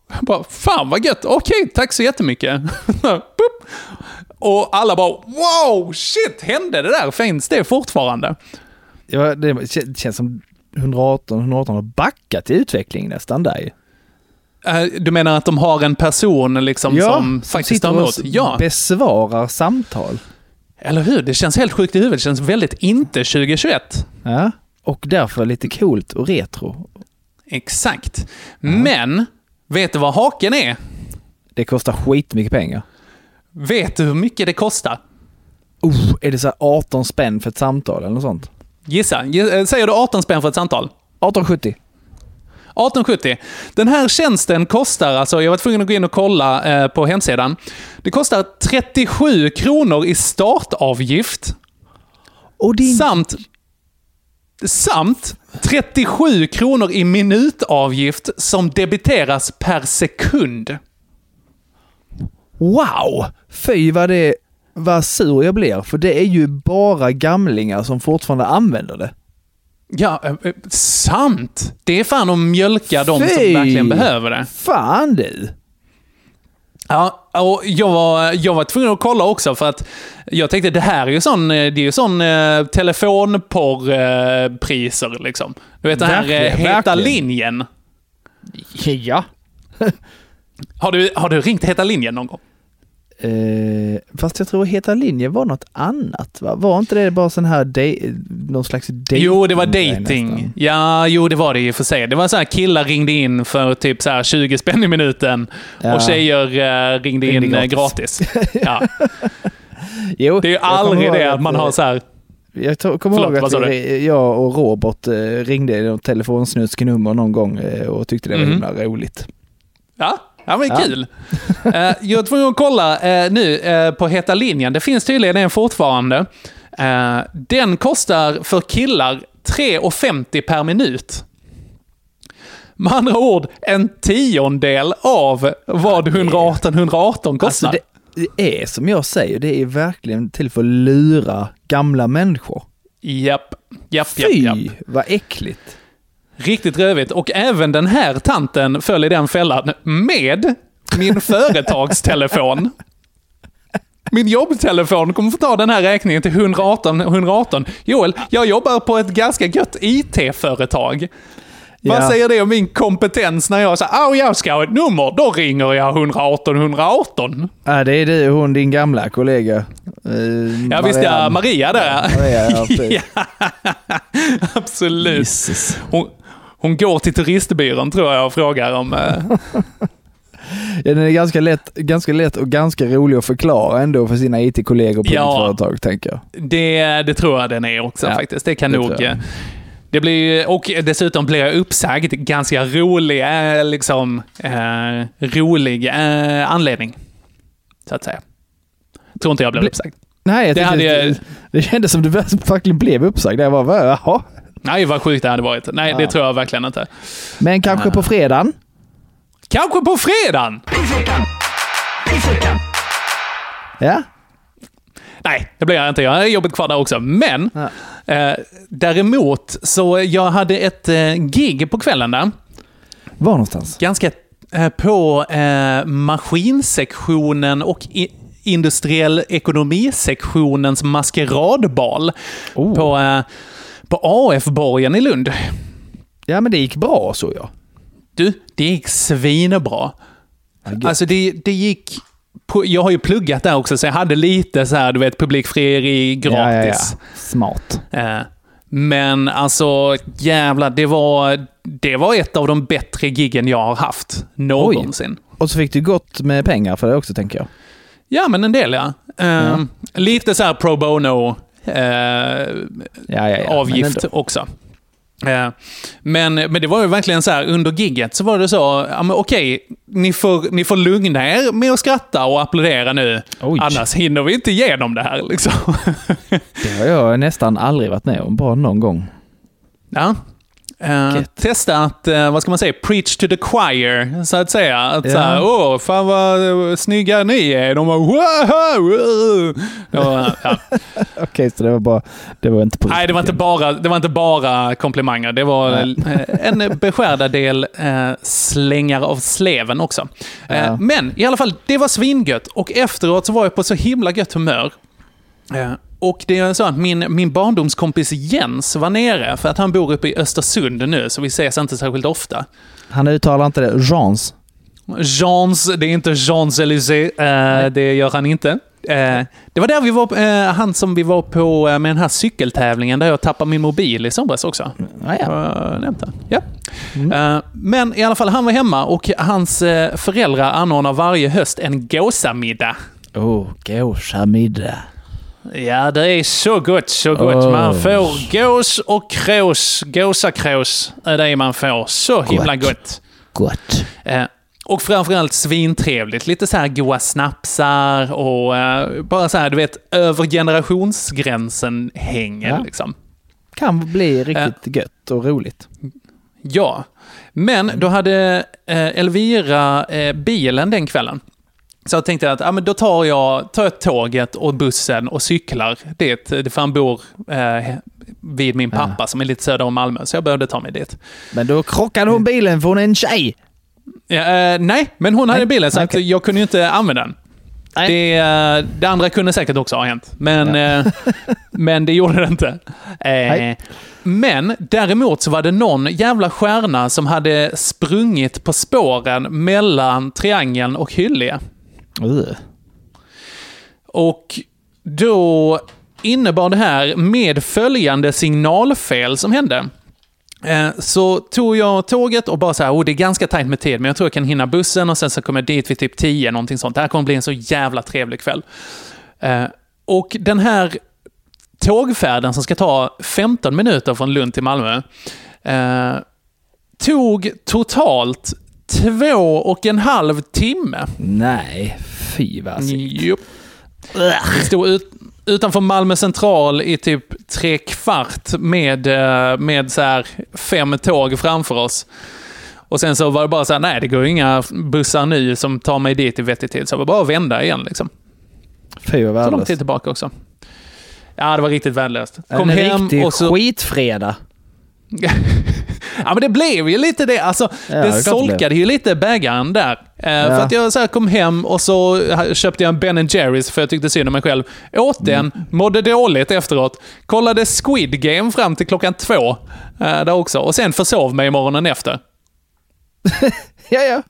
Jag bara, fan vad gött, okej, tack så jättemycket. *laughs* Och alla bara, wow, shit, hände det där? Finns det fortfarande? Ja, det kän- känns som 118, 118 har backat i utveckling nästan där ju. Eh, Du menar att de har en person liksom som faktiskt tar emot? Ja, besvarar samtal. eller hur? Det känns helt sjukt i huvudet. Det känns väldigt inte 2021. Ja, och därför lite coolt och retro. Exakt. Men, vet du vad haken är? Det kostar skitmycket pengar. Vet du hur mycket det kostar? Oh, är det så här 18 spänn för ett samtal eller något sånt? Gissa. Gi- eh, Säger du 18 spänn för ett samtal? 1870. 1870. Den här tjänsten kostar, alltså jag var tvungen att gå in och kolla eh, på hemsidan. Det kostar 37 kronor i startavgift. Och din... Samt, samt 37 kronor i minutavgift som debiteras per sekund. Wow! Fy vad det... Vad sur jag blir, för det är ju bara gamlingar som fortfarande använder det. Ja, eh, eh, sant! Det är fan att mjölka de som verkligen behöver det. Fan du! Ja, och jag var, jag var tvungen att kolla också för att jag tänkte det här är ju sån, eh, det är ju sån eh, telefonporrpriser liksom. Du vet den här eh, Heta verkligen. linjen. Ja. *laughs* Har du, har du ringt Heta linjen någon gång? Eh, fast jag tror Heta linje var något annat va? Var inte det bara sån här dej- någon slags dating? Jo, det var dating. Ja, jo, det var det i och för sig. Det var så här killar ringde in för typ så här 20 spänn i minuten Ja. och tjejer eh, ringde Ringde in eh, gratis. gratis. Ja. *laughs* Jo, Det är ju aldrig det att man eh, har så här... Jag kommer Förlåt, ihåg att vi- jag och Robert eh, ringde något telefonsnuskenummer någon gång eh, och tyckte det var Mhm. himla roligt. Ja, ja men Ja. kul. Eh, jag var tvungen att kolla eh, nu eh, på Heta linjen. Det finns tydligen en fortfarande. Den kostar för killar 3,50 per minut. Med andra ord, en tiondel av vad 118-118 kostar. Alltså det, det är som jag säger, det är verkligen till för att lura gamla människor. Japp, japp, japp, Fy, vad äckligt. Riktigt rövigt. Och även den här tanten föll i den fällan med min företagstelefon. Min jobbtelefon kommer få ta den här räkningen till 118 118. Joel, jag jobbar på ett ganska gött IT-företag. Vad Ja. säger det om min kompetens när jag säger att jag ska ha ett nummer? Då ringer jag 118 118. Ja, det är du hon, din gamla kollega. Eh, Ja, visst ja. Maria där. Maria, ja, precis. *laughs* ja, absolut. Hon, hon går till turistbyrån tror jag och frågar om... eh, *laughs* Ja, den är ganska lätt, ganska lätt och ganska rolig att förklara ändå för sina IT-kollegor på Ja. företag, tänker jag. Det, det tror jag den är också Ja, faktiskt. Det kan det nog... eh, Det blir, och dessutom blir jag uppsagd. Ganska rolig, eh, liksom, eh, rolig eh, anledning. Så att säga. Tror inte jag blev Bli- uppsagd. Nej, jag Det det, hade jag- det, det kändes som du *laughs* verkligen blev uppsagd. Jag bara, "Va? jaha. Nej, vad sjukt det hade varit. Nej, det Ja. tror jag verkligen inte. Men kanske på fredagen? Kanske på fredagen! Ja. Nej, det blir jag inte. Jag har jobbet kvar där också. Men eh, däremot, så jag hade ett eh, gig på kvällen där. Var någonstans? Ganska eh, på eh, maskinsektionen och i, industriell ekonomisektionens maskeradbal på, eh, på AF-borgen i Lund. Ja, men det gick bra så ja. Du, det gick svinbra. Alltså det, det gick... Jag har ju pluggat där också, så jag hade lite så här, du vet, publikfrieri gratis. Ja, ja, ja. Smart. Eh, Men alltså, jävlar, det var, det var ett av de bättre giggen jag har haft någonsin. Och så fick du gott med pengar för det också, tänker jag. Ja, men en del ja. Eh, Lite så här pro bono eh, Ja, ja, avgift också. Eh, Men, men det var ju verkligen så här, under gigget så var det så, ja men okej, ni får, ni får lugna er med att skratta och applådera nu. Annars hinner vi inte igenom det här liksom. Det har jag nästan aldrig varit med om, bara någon gång. Ja. Eh, testa att, eh, vad ska man säga, preach to the choir, så att säga. Att Ja. så här, åh, fan vad eh, snygga ni är. De bara, wow, ja. *laughs* Okej, så det var bara, det var inte på Nej, det var inte bara, det var inte bara komplimanger. Det var eh, en beskärda del eh, slängar av sleven också. Eh, Ja. Men i alla fall, det var svingött. Och efteråt så var jag på så himla gött humör. Och det är så att min, min barndomskompis Jens var nere, för att han bor uppe i Östersund nu, så vi ses inte särskilt ofta. Han uttalar inte det. Jeans. Jeans, det är inte Jeans-Élysées, eh, det gör han inte. Eh, det var där vi var, eh, han som vi var på eh, med den här cykeltävlingen där jag tappade min mobil i somras också. Ja, ja. Nämnt det. ja. Eh, men i alla fall, han var hemma och hans eh, föräldrar anordnar varje höst en gåsamiddag. Oh, gåsamiddag. Ja, det är så gott, så gott. Oj. Man får gås och krås, gåsakrås är det man får. Så himla gott. Gott. Eh, och framförallt svintrevligt. Lite så här goa snapsar och eh, bara så här, du vet, över generationsgränsen hänger Ja. liksom. Kan bli riktigt gött och roligt. Ja, men då hade eh, Elvira eh, bilen den kvällen. Så jag tänkte att ja, men då tar jag, tar jag tåget och bussen och cyklar dit. För han bor eh, vid min pappa som är lite söder om Malmö, så jag behövde ta mig dit. Men då krockade hon bilen för hon är en tjej. Ja, eh, nej, men hon hade Nej, bilen så okej. jag kunde ju inte använda den. Det, eh, det andra kunde säkert också ha hänt, men, eh, men det gjorde det inte. Eh, men däremot så var det någon jävla stjärna som hade sprungit på spåren mellan Triangeln och Hyllie. Och då innebar det här med följande signalfel som hände. Eh, så tog jag tåget och bara så här, oh, det är ganska tajt med tid, men jag tror jag kan hinna bussen och sen så kommer jag dit vid typ 10, någonting sånt. Det här kommer bli en så jävla trevlig kväll. Eh, och den här tågfärden som ska ta 15 minuter från Lund till Malmö, eh, tog totalt två och en halv timme. Nej, fy vad Jupp. Vi stod ut, utanför Malmö central i typ tre kvart med, eh, med så här fem tåg framför oss. Och sen så var det bara så här, nej det går inga bussar nu som tar mig dit i vettig tid. Så det var bara att vända igen liksom. Fy vad Så lång värdelöst. tid tillbaka också. Ja, det var riktigt värdelöst. Kom en hem riktig och så... skitfredag. *laughs* *laughs* Ja, men det blev ju lite det. Alltså, det är det det solkade ju lite bägaren där. Eh, För att jag så kom hem och så köpte jag en Ben Jerrys för jag tyckte synd om mig själv. Åt den, mådde dåligt efteråt. Kollade Squid Game fram till klockan två. eh, Där också. Och sen försov mig morgonen efter. *laughs* Ja, ja.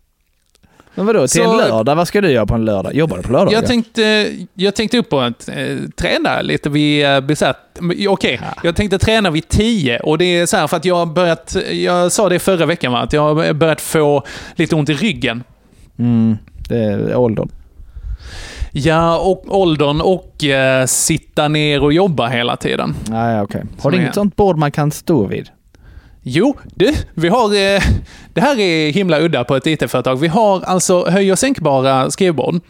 Men vadå, till Så- en lördag? Vad ska du göra på en lördag? Jobbar du på lördagar? Jag tänkte, jag tänkte upp på att eh, träna lite vid eh, besatt... Okej, jag tänkte träna vid 10 och det är så här för att jag har börjat... Jag sa det förra veckan va, att jag har börjat få lite ont i ryggen. Mm, det är åldern. Ja, och åldern och eh, sitta ner och jobba hela tiden. Ja, ja, okej. Har Som du inget sånt bord man kan stå vid? Jo, du, vi har... Eh, det här är himla udda på ett IT-företag. Vi har alltså höj och sänkbara skrivbord.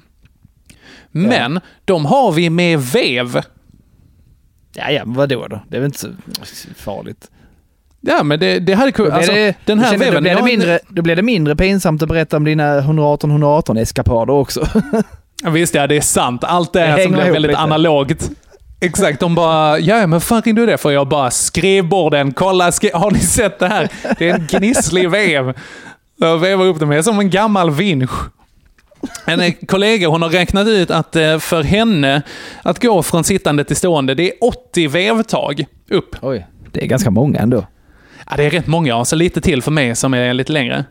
Men de har vi med vev. Ja, ja, vadå då? Det är väl inte så farligt? Ja, men det, det hade kunnat... blir Alltså, det, den här veven... Då blir, det mindre, då blir det mindre pinsamt att berätta om dina 118-118 eskapader också. Visst ja, det är sant. Allt det, Det som blev ihop väldigt lite. analogt. Exakt, de bara ja men fan ringde du det för? Jag bara skrivborden, kolla, skri har ni sett det här? Det är en gnisslig vev. Jag vevar upp det med som en gammal vinsch. En eh, kollega hon har räknat ut att eh, för henne att gå från sittande till stående, det är 80 vevtag upp. Oj, det är ganska många ändå. Ja, det är rätt många, och så lite till för mig som är lite längre.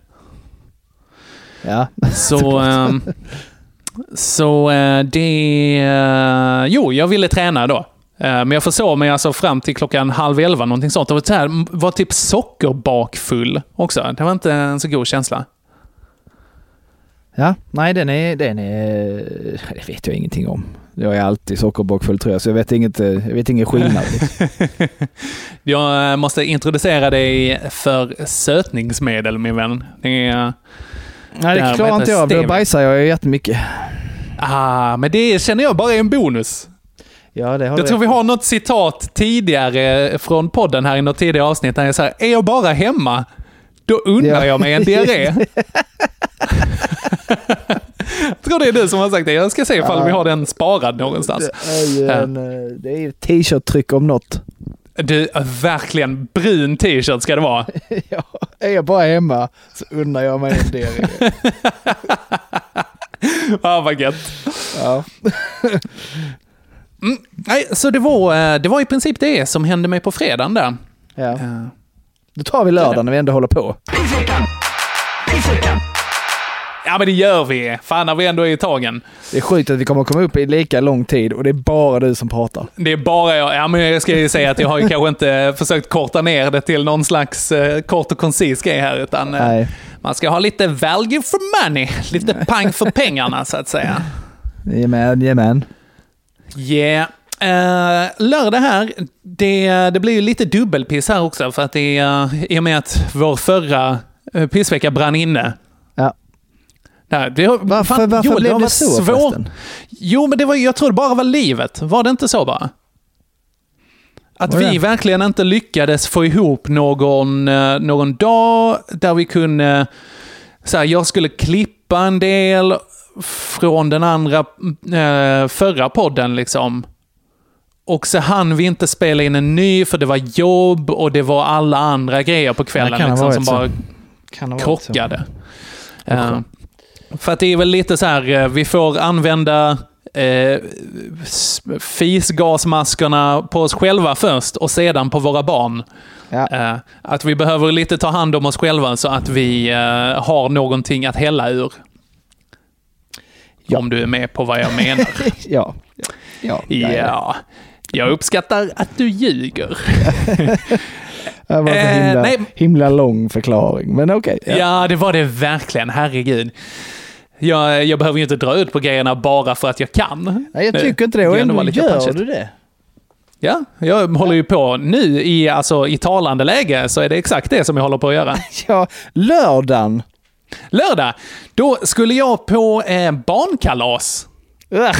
Ja. Så, *laughs* ehm, så eh, det... eh, jo, jag ville träna då. Eh, men jag försov mig alltså fram till klockan halv elva, någonting sånt. Och här, var typ sockerbakfull också. Det var inte en så god känsla. Ja, nej den är, den är, det vet jag ingenting om. Jag är alltid sockerbakfull tror jag, så jag vet, inget, jag vet ingen skillnad. *laughs* Jag måste introducera dig för sötningsmedel, min vän. Det är... nej, det klarar inte jag av. Då bajsar jag jättemycket. Ah, men det känner jag bara är en bonus. Ja, det har Jag du tror vi har något citat tidigare från podden här i något tidigare avsnitt där jag säger är jag bara hemma, då undrar Ja. jag mig en diarré. jag tror det är du som har sagt det. Jag ska se ifall Ja. vi har den sparad någonstans. Det är ju en, eh, det är ju t-shirt-tryck om något. Du, verkligen brun t-shirt ska det vara. *laughs* ja, är jag bara hemma så undrar jag mig en diarré. *laughs* Ja, vad gött. Ja. *laughs* Mm, nej, så det var, eh, det var i princip det som hände mig på fredagen där. Ja. Eh, Då tar vi lördag när vi ändå håller på. Ja, men det gör vi. Fan, när vi ändå är i tagen. Det är sjukt att vi kommer komma upp i lika lång tid och det är bara du som pratar. Det är bara jag. Ja, men jag ska ju säga att jag har ju *laughs* kanske inte försökt korta ner det till någon slags eh, kort och koncis grej här, utan eh, Nej. man ska ha lite value for money. Lite *laughs* pang för pengarna, så att säga. Jajamän, jajamän. Yeah. Uh, lördag här, det, det blir ju lite dubbelpiss här också, för att det uh, i och med att vår förra pissvecka brann inne. Nej, det, Varför, fan, varför Joel, blev det varit så svår- förresten? Jo, men det var, jag tror det bara var livet. Var det inte så bara? Att det? vi verkligen inte lyckades få ihop någon, eh, någon dag där vi kunde... Så här, jag skulle klippa en del från den andra, eh, förra podden liksom. Och så hann vi inte spela in en ny för det var jobb och det var alla andra grejer på kvällen liksom, som bara så. krockade. Eh, för att det är väl lite så här, eh, vi får använda eh, fisgasmaskerna på oss själva först och sedan på våra barn. Ja. Eh, att vi behöver lite ta hand om oss själva så att vi eh, har någonting att hälla ur. Ja. Om du är med på vad jag menar. *laughs* Ja. Ja. ja. ja, jag uppskattar att du ljuger. *laughs* Det var en Eh, himla, nej. himla lång förklaring, men okej. Ja. det var det verkligen. Herregud. Jag, jag behöver ju inte dra ut på grejerna bara för att jag kan. Nej, jag tycker inte det. Och ändå gör punchigt. du det. Ja, jag håller ju på nu i, alltså, i talande läge så är det exakt det som jag håller på att göra. *laughs* Ja, lördagen. Lördag, då skulle jag på eh, barnkalas. Ugh.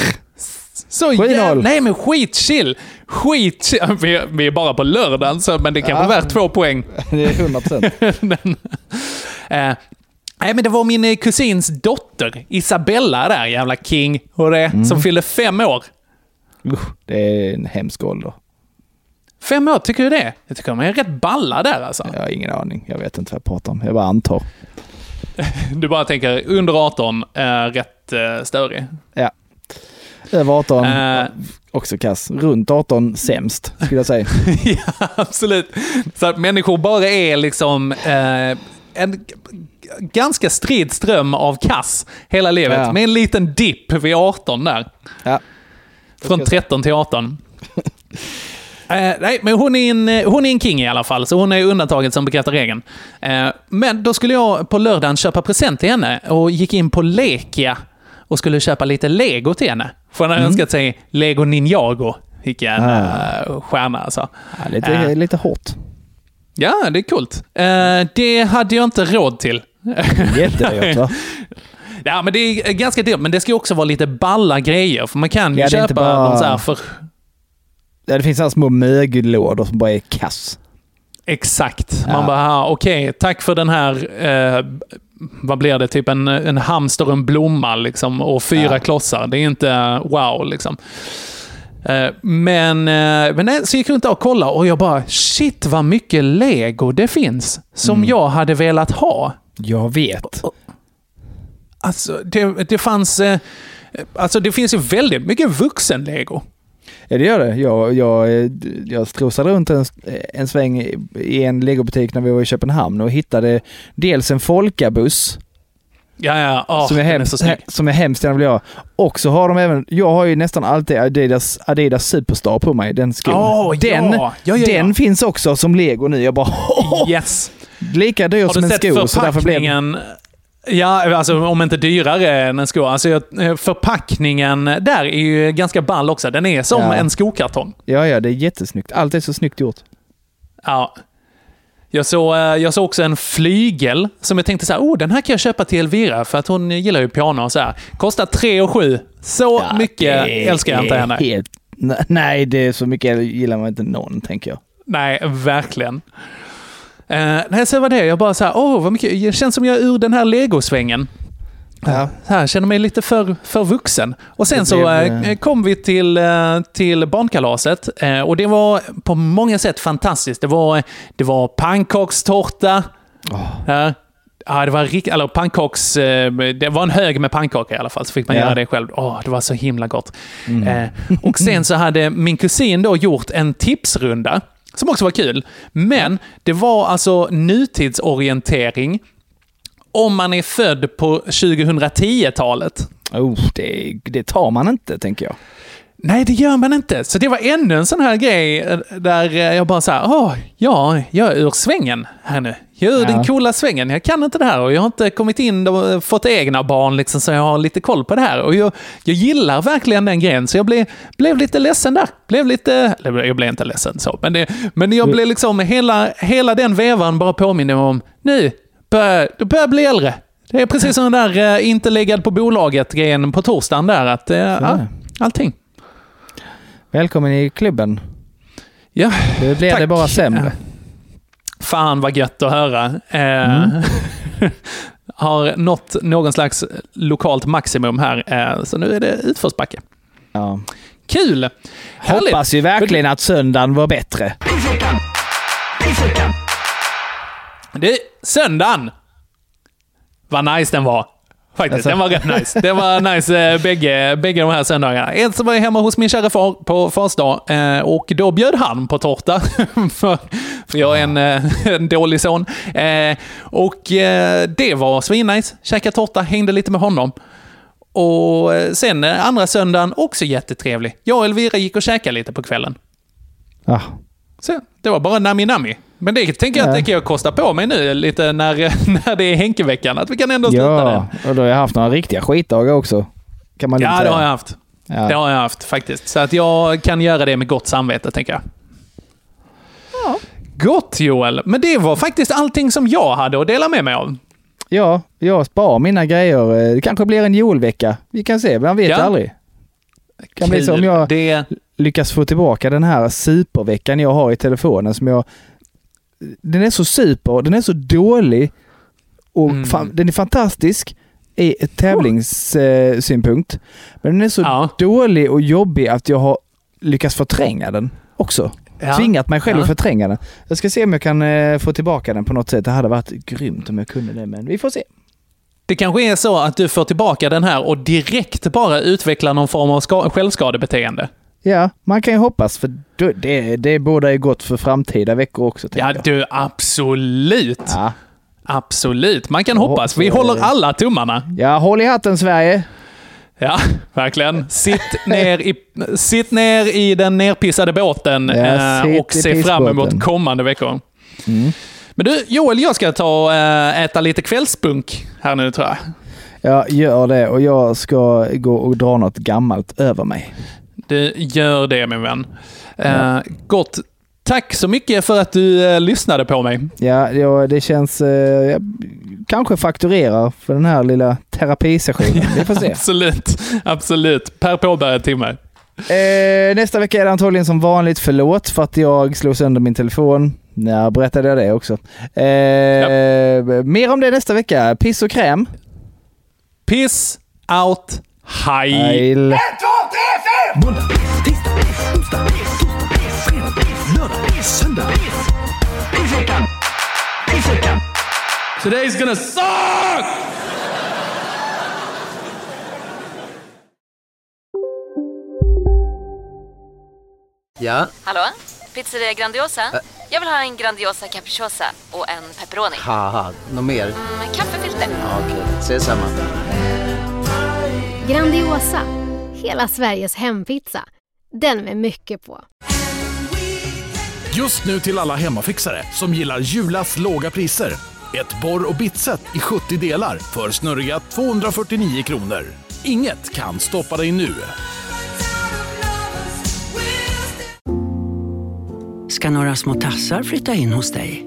Så jävla... Nej men skitchill! Skitchill! *laughs* Vi, vi är bara på lördagen, så, men det kan vara Ja. värt två poäng. Det är 100 procent. *laughs* Eh, nej, men det var min eh, kusins dotter, Isabella där, jävla king, och det, Mm. som fyllde fem år. Det är en hemsk ålder. Fem år, tycker du det? Jag tycker de är rätt balla där alltså. Jag har ingen aning. Jag vet inte vad jag pratar om. Jag bara antar. *laughs* Du bara tänker, under 18, eh, rätt eh, störig. Ja. Över 18, Eh. också kass. Runt 18, sämst, skulle jag säga. *laughs* ja, absolut. Så att människor bara är liksom en ganska strid ström av kass hela livet. Ja. Med en liten dipp vid 18 där. Ja. Från 13 till 18. *laughs* Eh, nej, men hon är, en, eh, hon är en king i alla fall, så hon är undantaget som bekräftar regeln. Eh, men då skulle jag på lördagen köpa present till henne och gick in på Lekia och skulle köpa lite lego till henne. För hon hade Mm. önskat sig Lego Ninjago. Vilken Ah. eh, stjärna alltså. Ja, lite, Eh, lite hårt. Ja, det är coolt. Eh, det hade jag inte råd till. *laughs* Jättedyrt va? Ja, men det är ganska dyrt, men det ska också vara lite balla grejer. För man kan ju Ja, köpa bara- dem så här för... Ja, det finns sådana små mögellådor som bara är kass. Exakt. Ja. Man bara, ah, okej, tack för den här eh, vad blir det, typ en, en hamster och en blomma liksom, och fyra Ja. klossar. Det är inte wow liksom. Eh, Men, eh, men nej, så gick jag runt och kollade och jag bara, shit vad mycket lego det finns som Mm. jag hade velat ha. Jag vet. Alltså, det, det fanns... eh, Alltså det finns ju väldigt mycket vuxen-lego. Ja, det gör det. Jag, jag, eh, jag strosade runt en, en sväng i en legobutik när vi var i Köpenhamn och hittade dels en Folkabuss Ja, ja. Oh, som, är hemskt, så snygg. som jag hemskt gärna vill ha. Och så har de även, jag har ju nästan alltid Adidas, Adidas Superstar på mig, den skon. Åh, den ja. Ja, ja, ja. den finns också som lego nu. Jag bara *laughs* Yes. Lika dyr som en sko så därför blev förpackningen? Ja, alltså om inte dyrare än en sko. Alltså, eh, förpackningen där är ju ganska ball också. Den är som Ja. en skokartong. Ja, ja, det är jättesnyggt. Allt är så snyggt gjort. Ja. Jag såg, eh, jag såg också en flygel som jag tänkte så här, oh, den här kan jag köpa till Elvira för att hon gillar ju piano och så här. Kostar 3 och 7. Så mycket Det älskar jag inte henne. Helt, nej, det är så mycket gillar man inte någon, tänker jag. Nej, verkligen. Uh, nej, så var det. Jag bara så här, åh, vad mycket. Det känns som jag är ur den här legosvängen. Ja. Så här, känner mig lite för, för vuxen. Och sen så eh, eh, kom vi till, eh, till barnkalaset eh, och det var på många sätt fantastiskt. Det var, det var pannkakstårta. Ja. Ja, det var rikt- eller pannkaks... eh, Det var en hög med pannkaka i alla fall, så fick man Ja. göra det själv. Åh, det var så himla gott. Eh, och sen så hade min kusin då gjort en tipsrunda, som också var kul. Men det var alltså nutidsorientering om man är född på 2010-talet. Oh, det, det tar man inte, tänker jag. Nej, det gör man inte. Så det var ännu en sån här grej eh, där eh, jag bara så här, åh, ja, jag är ur svängen här nu. Jag är ur Ja. den coola svängen. Jag kan inte det här och jag har inte kommit in och eh, fått egna barn liksom, så jag har lite koll på det här. Och jag, jag gillar verkligen den grejen, så jag blev, blev lite ledsen där. Blev lite, eller jag blev inte ledsen så, men, det, men jag blev liksom, hela, hela den vevan bara påminner om, nu, börjar, du börjar bli äldre. Det är precis som den där inte läggad på bolaget-grejen på torsdagen där, att ja, allting. Välkommen i klubben. Ja, Det blir tack. det bara sämre. Fan vad gött att höra. Eh, Mm. *laughs* har nått någon slags lokalt maximum här, eh, så nu är det utförsbacke. Ja. Kul! Härligt. Hoppas ju verkligen att söndagen var bättre. Du, söndagen! Vad nice den var. Faktiskt, Alltså. den var rätt nice. Det var nice eh, bägge, bägge de här söndagarna. En så var hemma hos min kära far på fars dag eh, och då bjöd han på tårta. *laughs* för, för jag är en, eh, en dålig son. Eh, och eh, det var svinnice. Käka tårta, hängde lite med honom. Och eh, sen andra söndagen, också jättetrevlig. Jag och Elvira gick och käkade lite på kvällen. Ja. Så, det var bara nami-nami. Men det tänker jag Ja. att det kan jag kosta på mig nu lite när, *laughs* när det är Henkeveckan. Att vi kan ändå sluta Ja, den. och då har jag haft några riktiga skitdagar också. Kan man Ja, det har jag haft. Ja. Det har jag haft faktiskt. Så att jag kan göra det med gott samvete, tänker jag. Gott Joel! Men det var faktiskt allting som jag hade att dela med mig av. Ja, jag sparar mina grejer. Det kanske blir en julvecka. Vi kan se, man vet Ja. aldrig. Kan bli så om jag Det, lyckas få tillbaka den här superveckan jag har i telefonen som jag... Den är så super, den är så dålig och Mm. fan, den är fantastisk i ett tävlingssynpunkt. Men den är så Ja. dålig och jobbig att jag har lyckats förtränga den också. Ja. Tvingat mig själv Ja. att förtränga den. Jag ska se om jag kan eh, få tillbaka den på något sätt. Det hade varit grymt om jag kunde det, men vi får se. det kanske är så att du får tillbaka den här och direkt bara utvecklar någon form av ska- självskadebeteende. Ja, man kan ju hoppas för det, det båda är gott för framtida veckor också. Ja, jag. du, absolut. Ja. Absolut. Man kan hoppas. Vi håller alla tummarna. ja, håll i hatten Sverige! Ja, verkligen. Sitt ner i, sitt ner i den nerpissade båten Ja, eh, och se fram emot kommande veckor. Mm. Men du, Joel, jag ska ta och eh, äta lite kvällspunk här nu tror jag. Ja, gör det och jag ska gå och dra något gammalt över mig. Du gör det min vän. Eh, Gott. Tack så mycket för att du eh, lyssnade på mig. Ja, ja det känns... Eh, jag kanske fakturerar för den här lilla terapisessionen. Vi får se. *laughs* Absolut. Absolut. Per påbörjad timme. Eh, nästa vecka är det antagligen som vanligt. Förlåt för att jag slog sönder min telefon. Ja, berättade jag det också. Eh, Mer om det nästa vecka. Piss och kräm. Piss out Heil. Ett, två, tre, fyra! Måndag, tisdag, onsdag, torsdag, fredag, lördag, söndag. Pissveckan! Pissveckan! Today's gonna suck! Ja, Hallå? Pizzeria Grandiosa? Jag vill ha en Grandiosa capriciosa och en pepperoni. något mer? Med kaffefilter. Ja, Okej, ses samma. Grandiosa, hela Sveriges hempizza. Den med mycket på. Just nu till alla hemmafixare som gillar Julas låga priser. Ett borr och bitset i 70 delar för snurriga 249 kronor. Inget kan stoppa dig nu. ska några små tassar flytta in hos dig.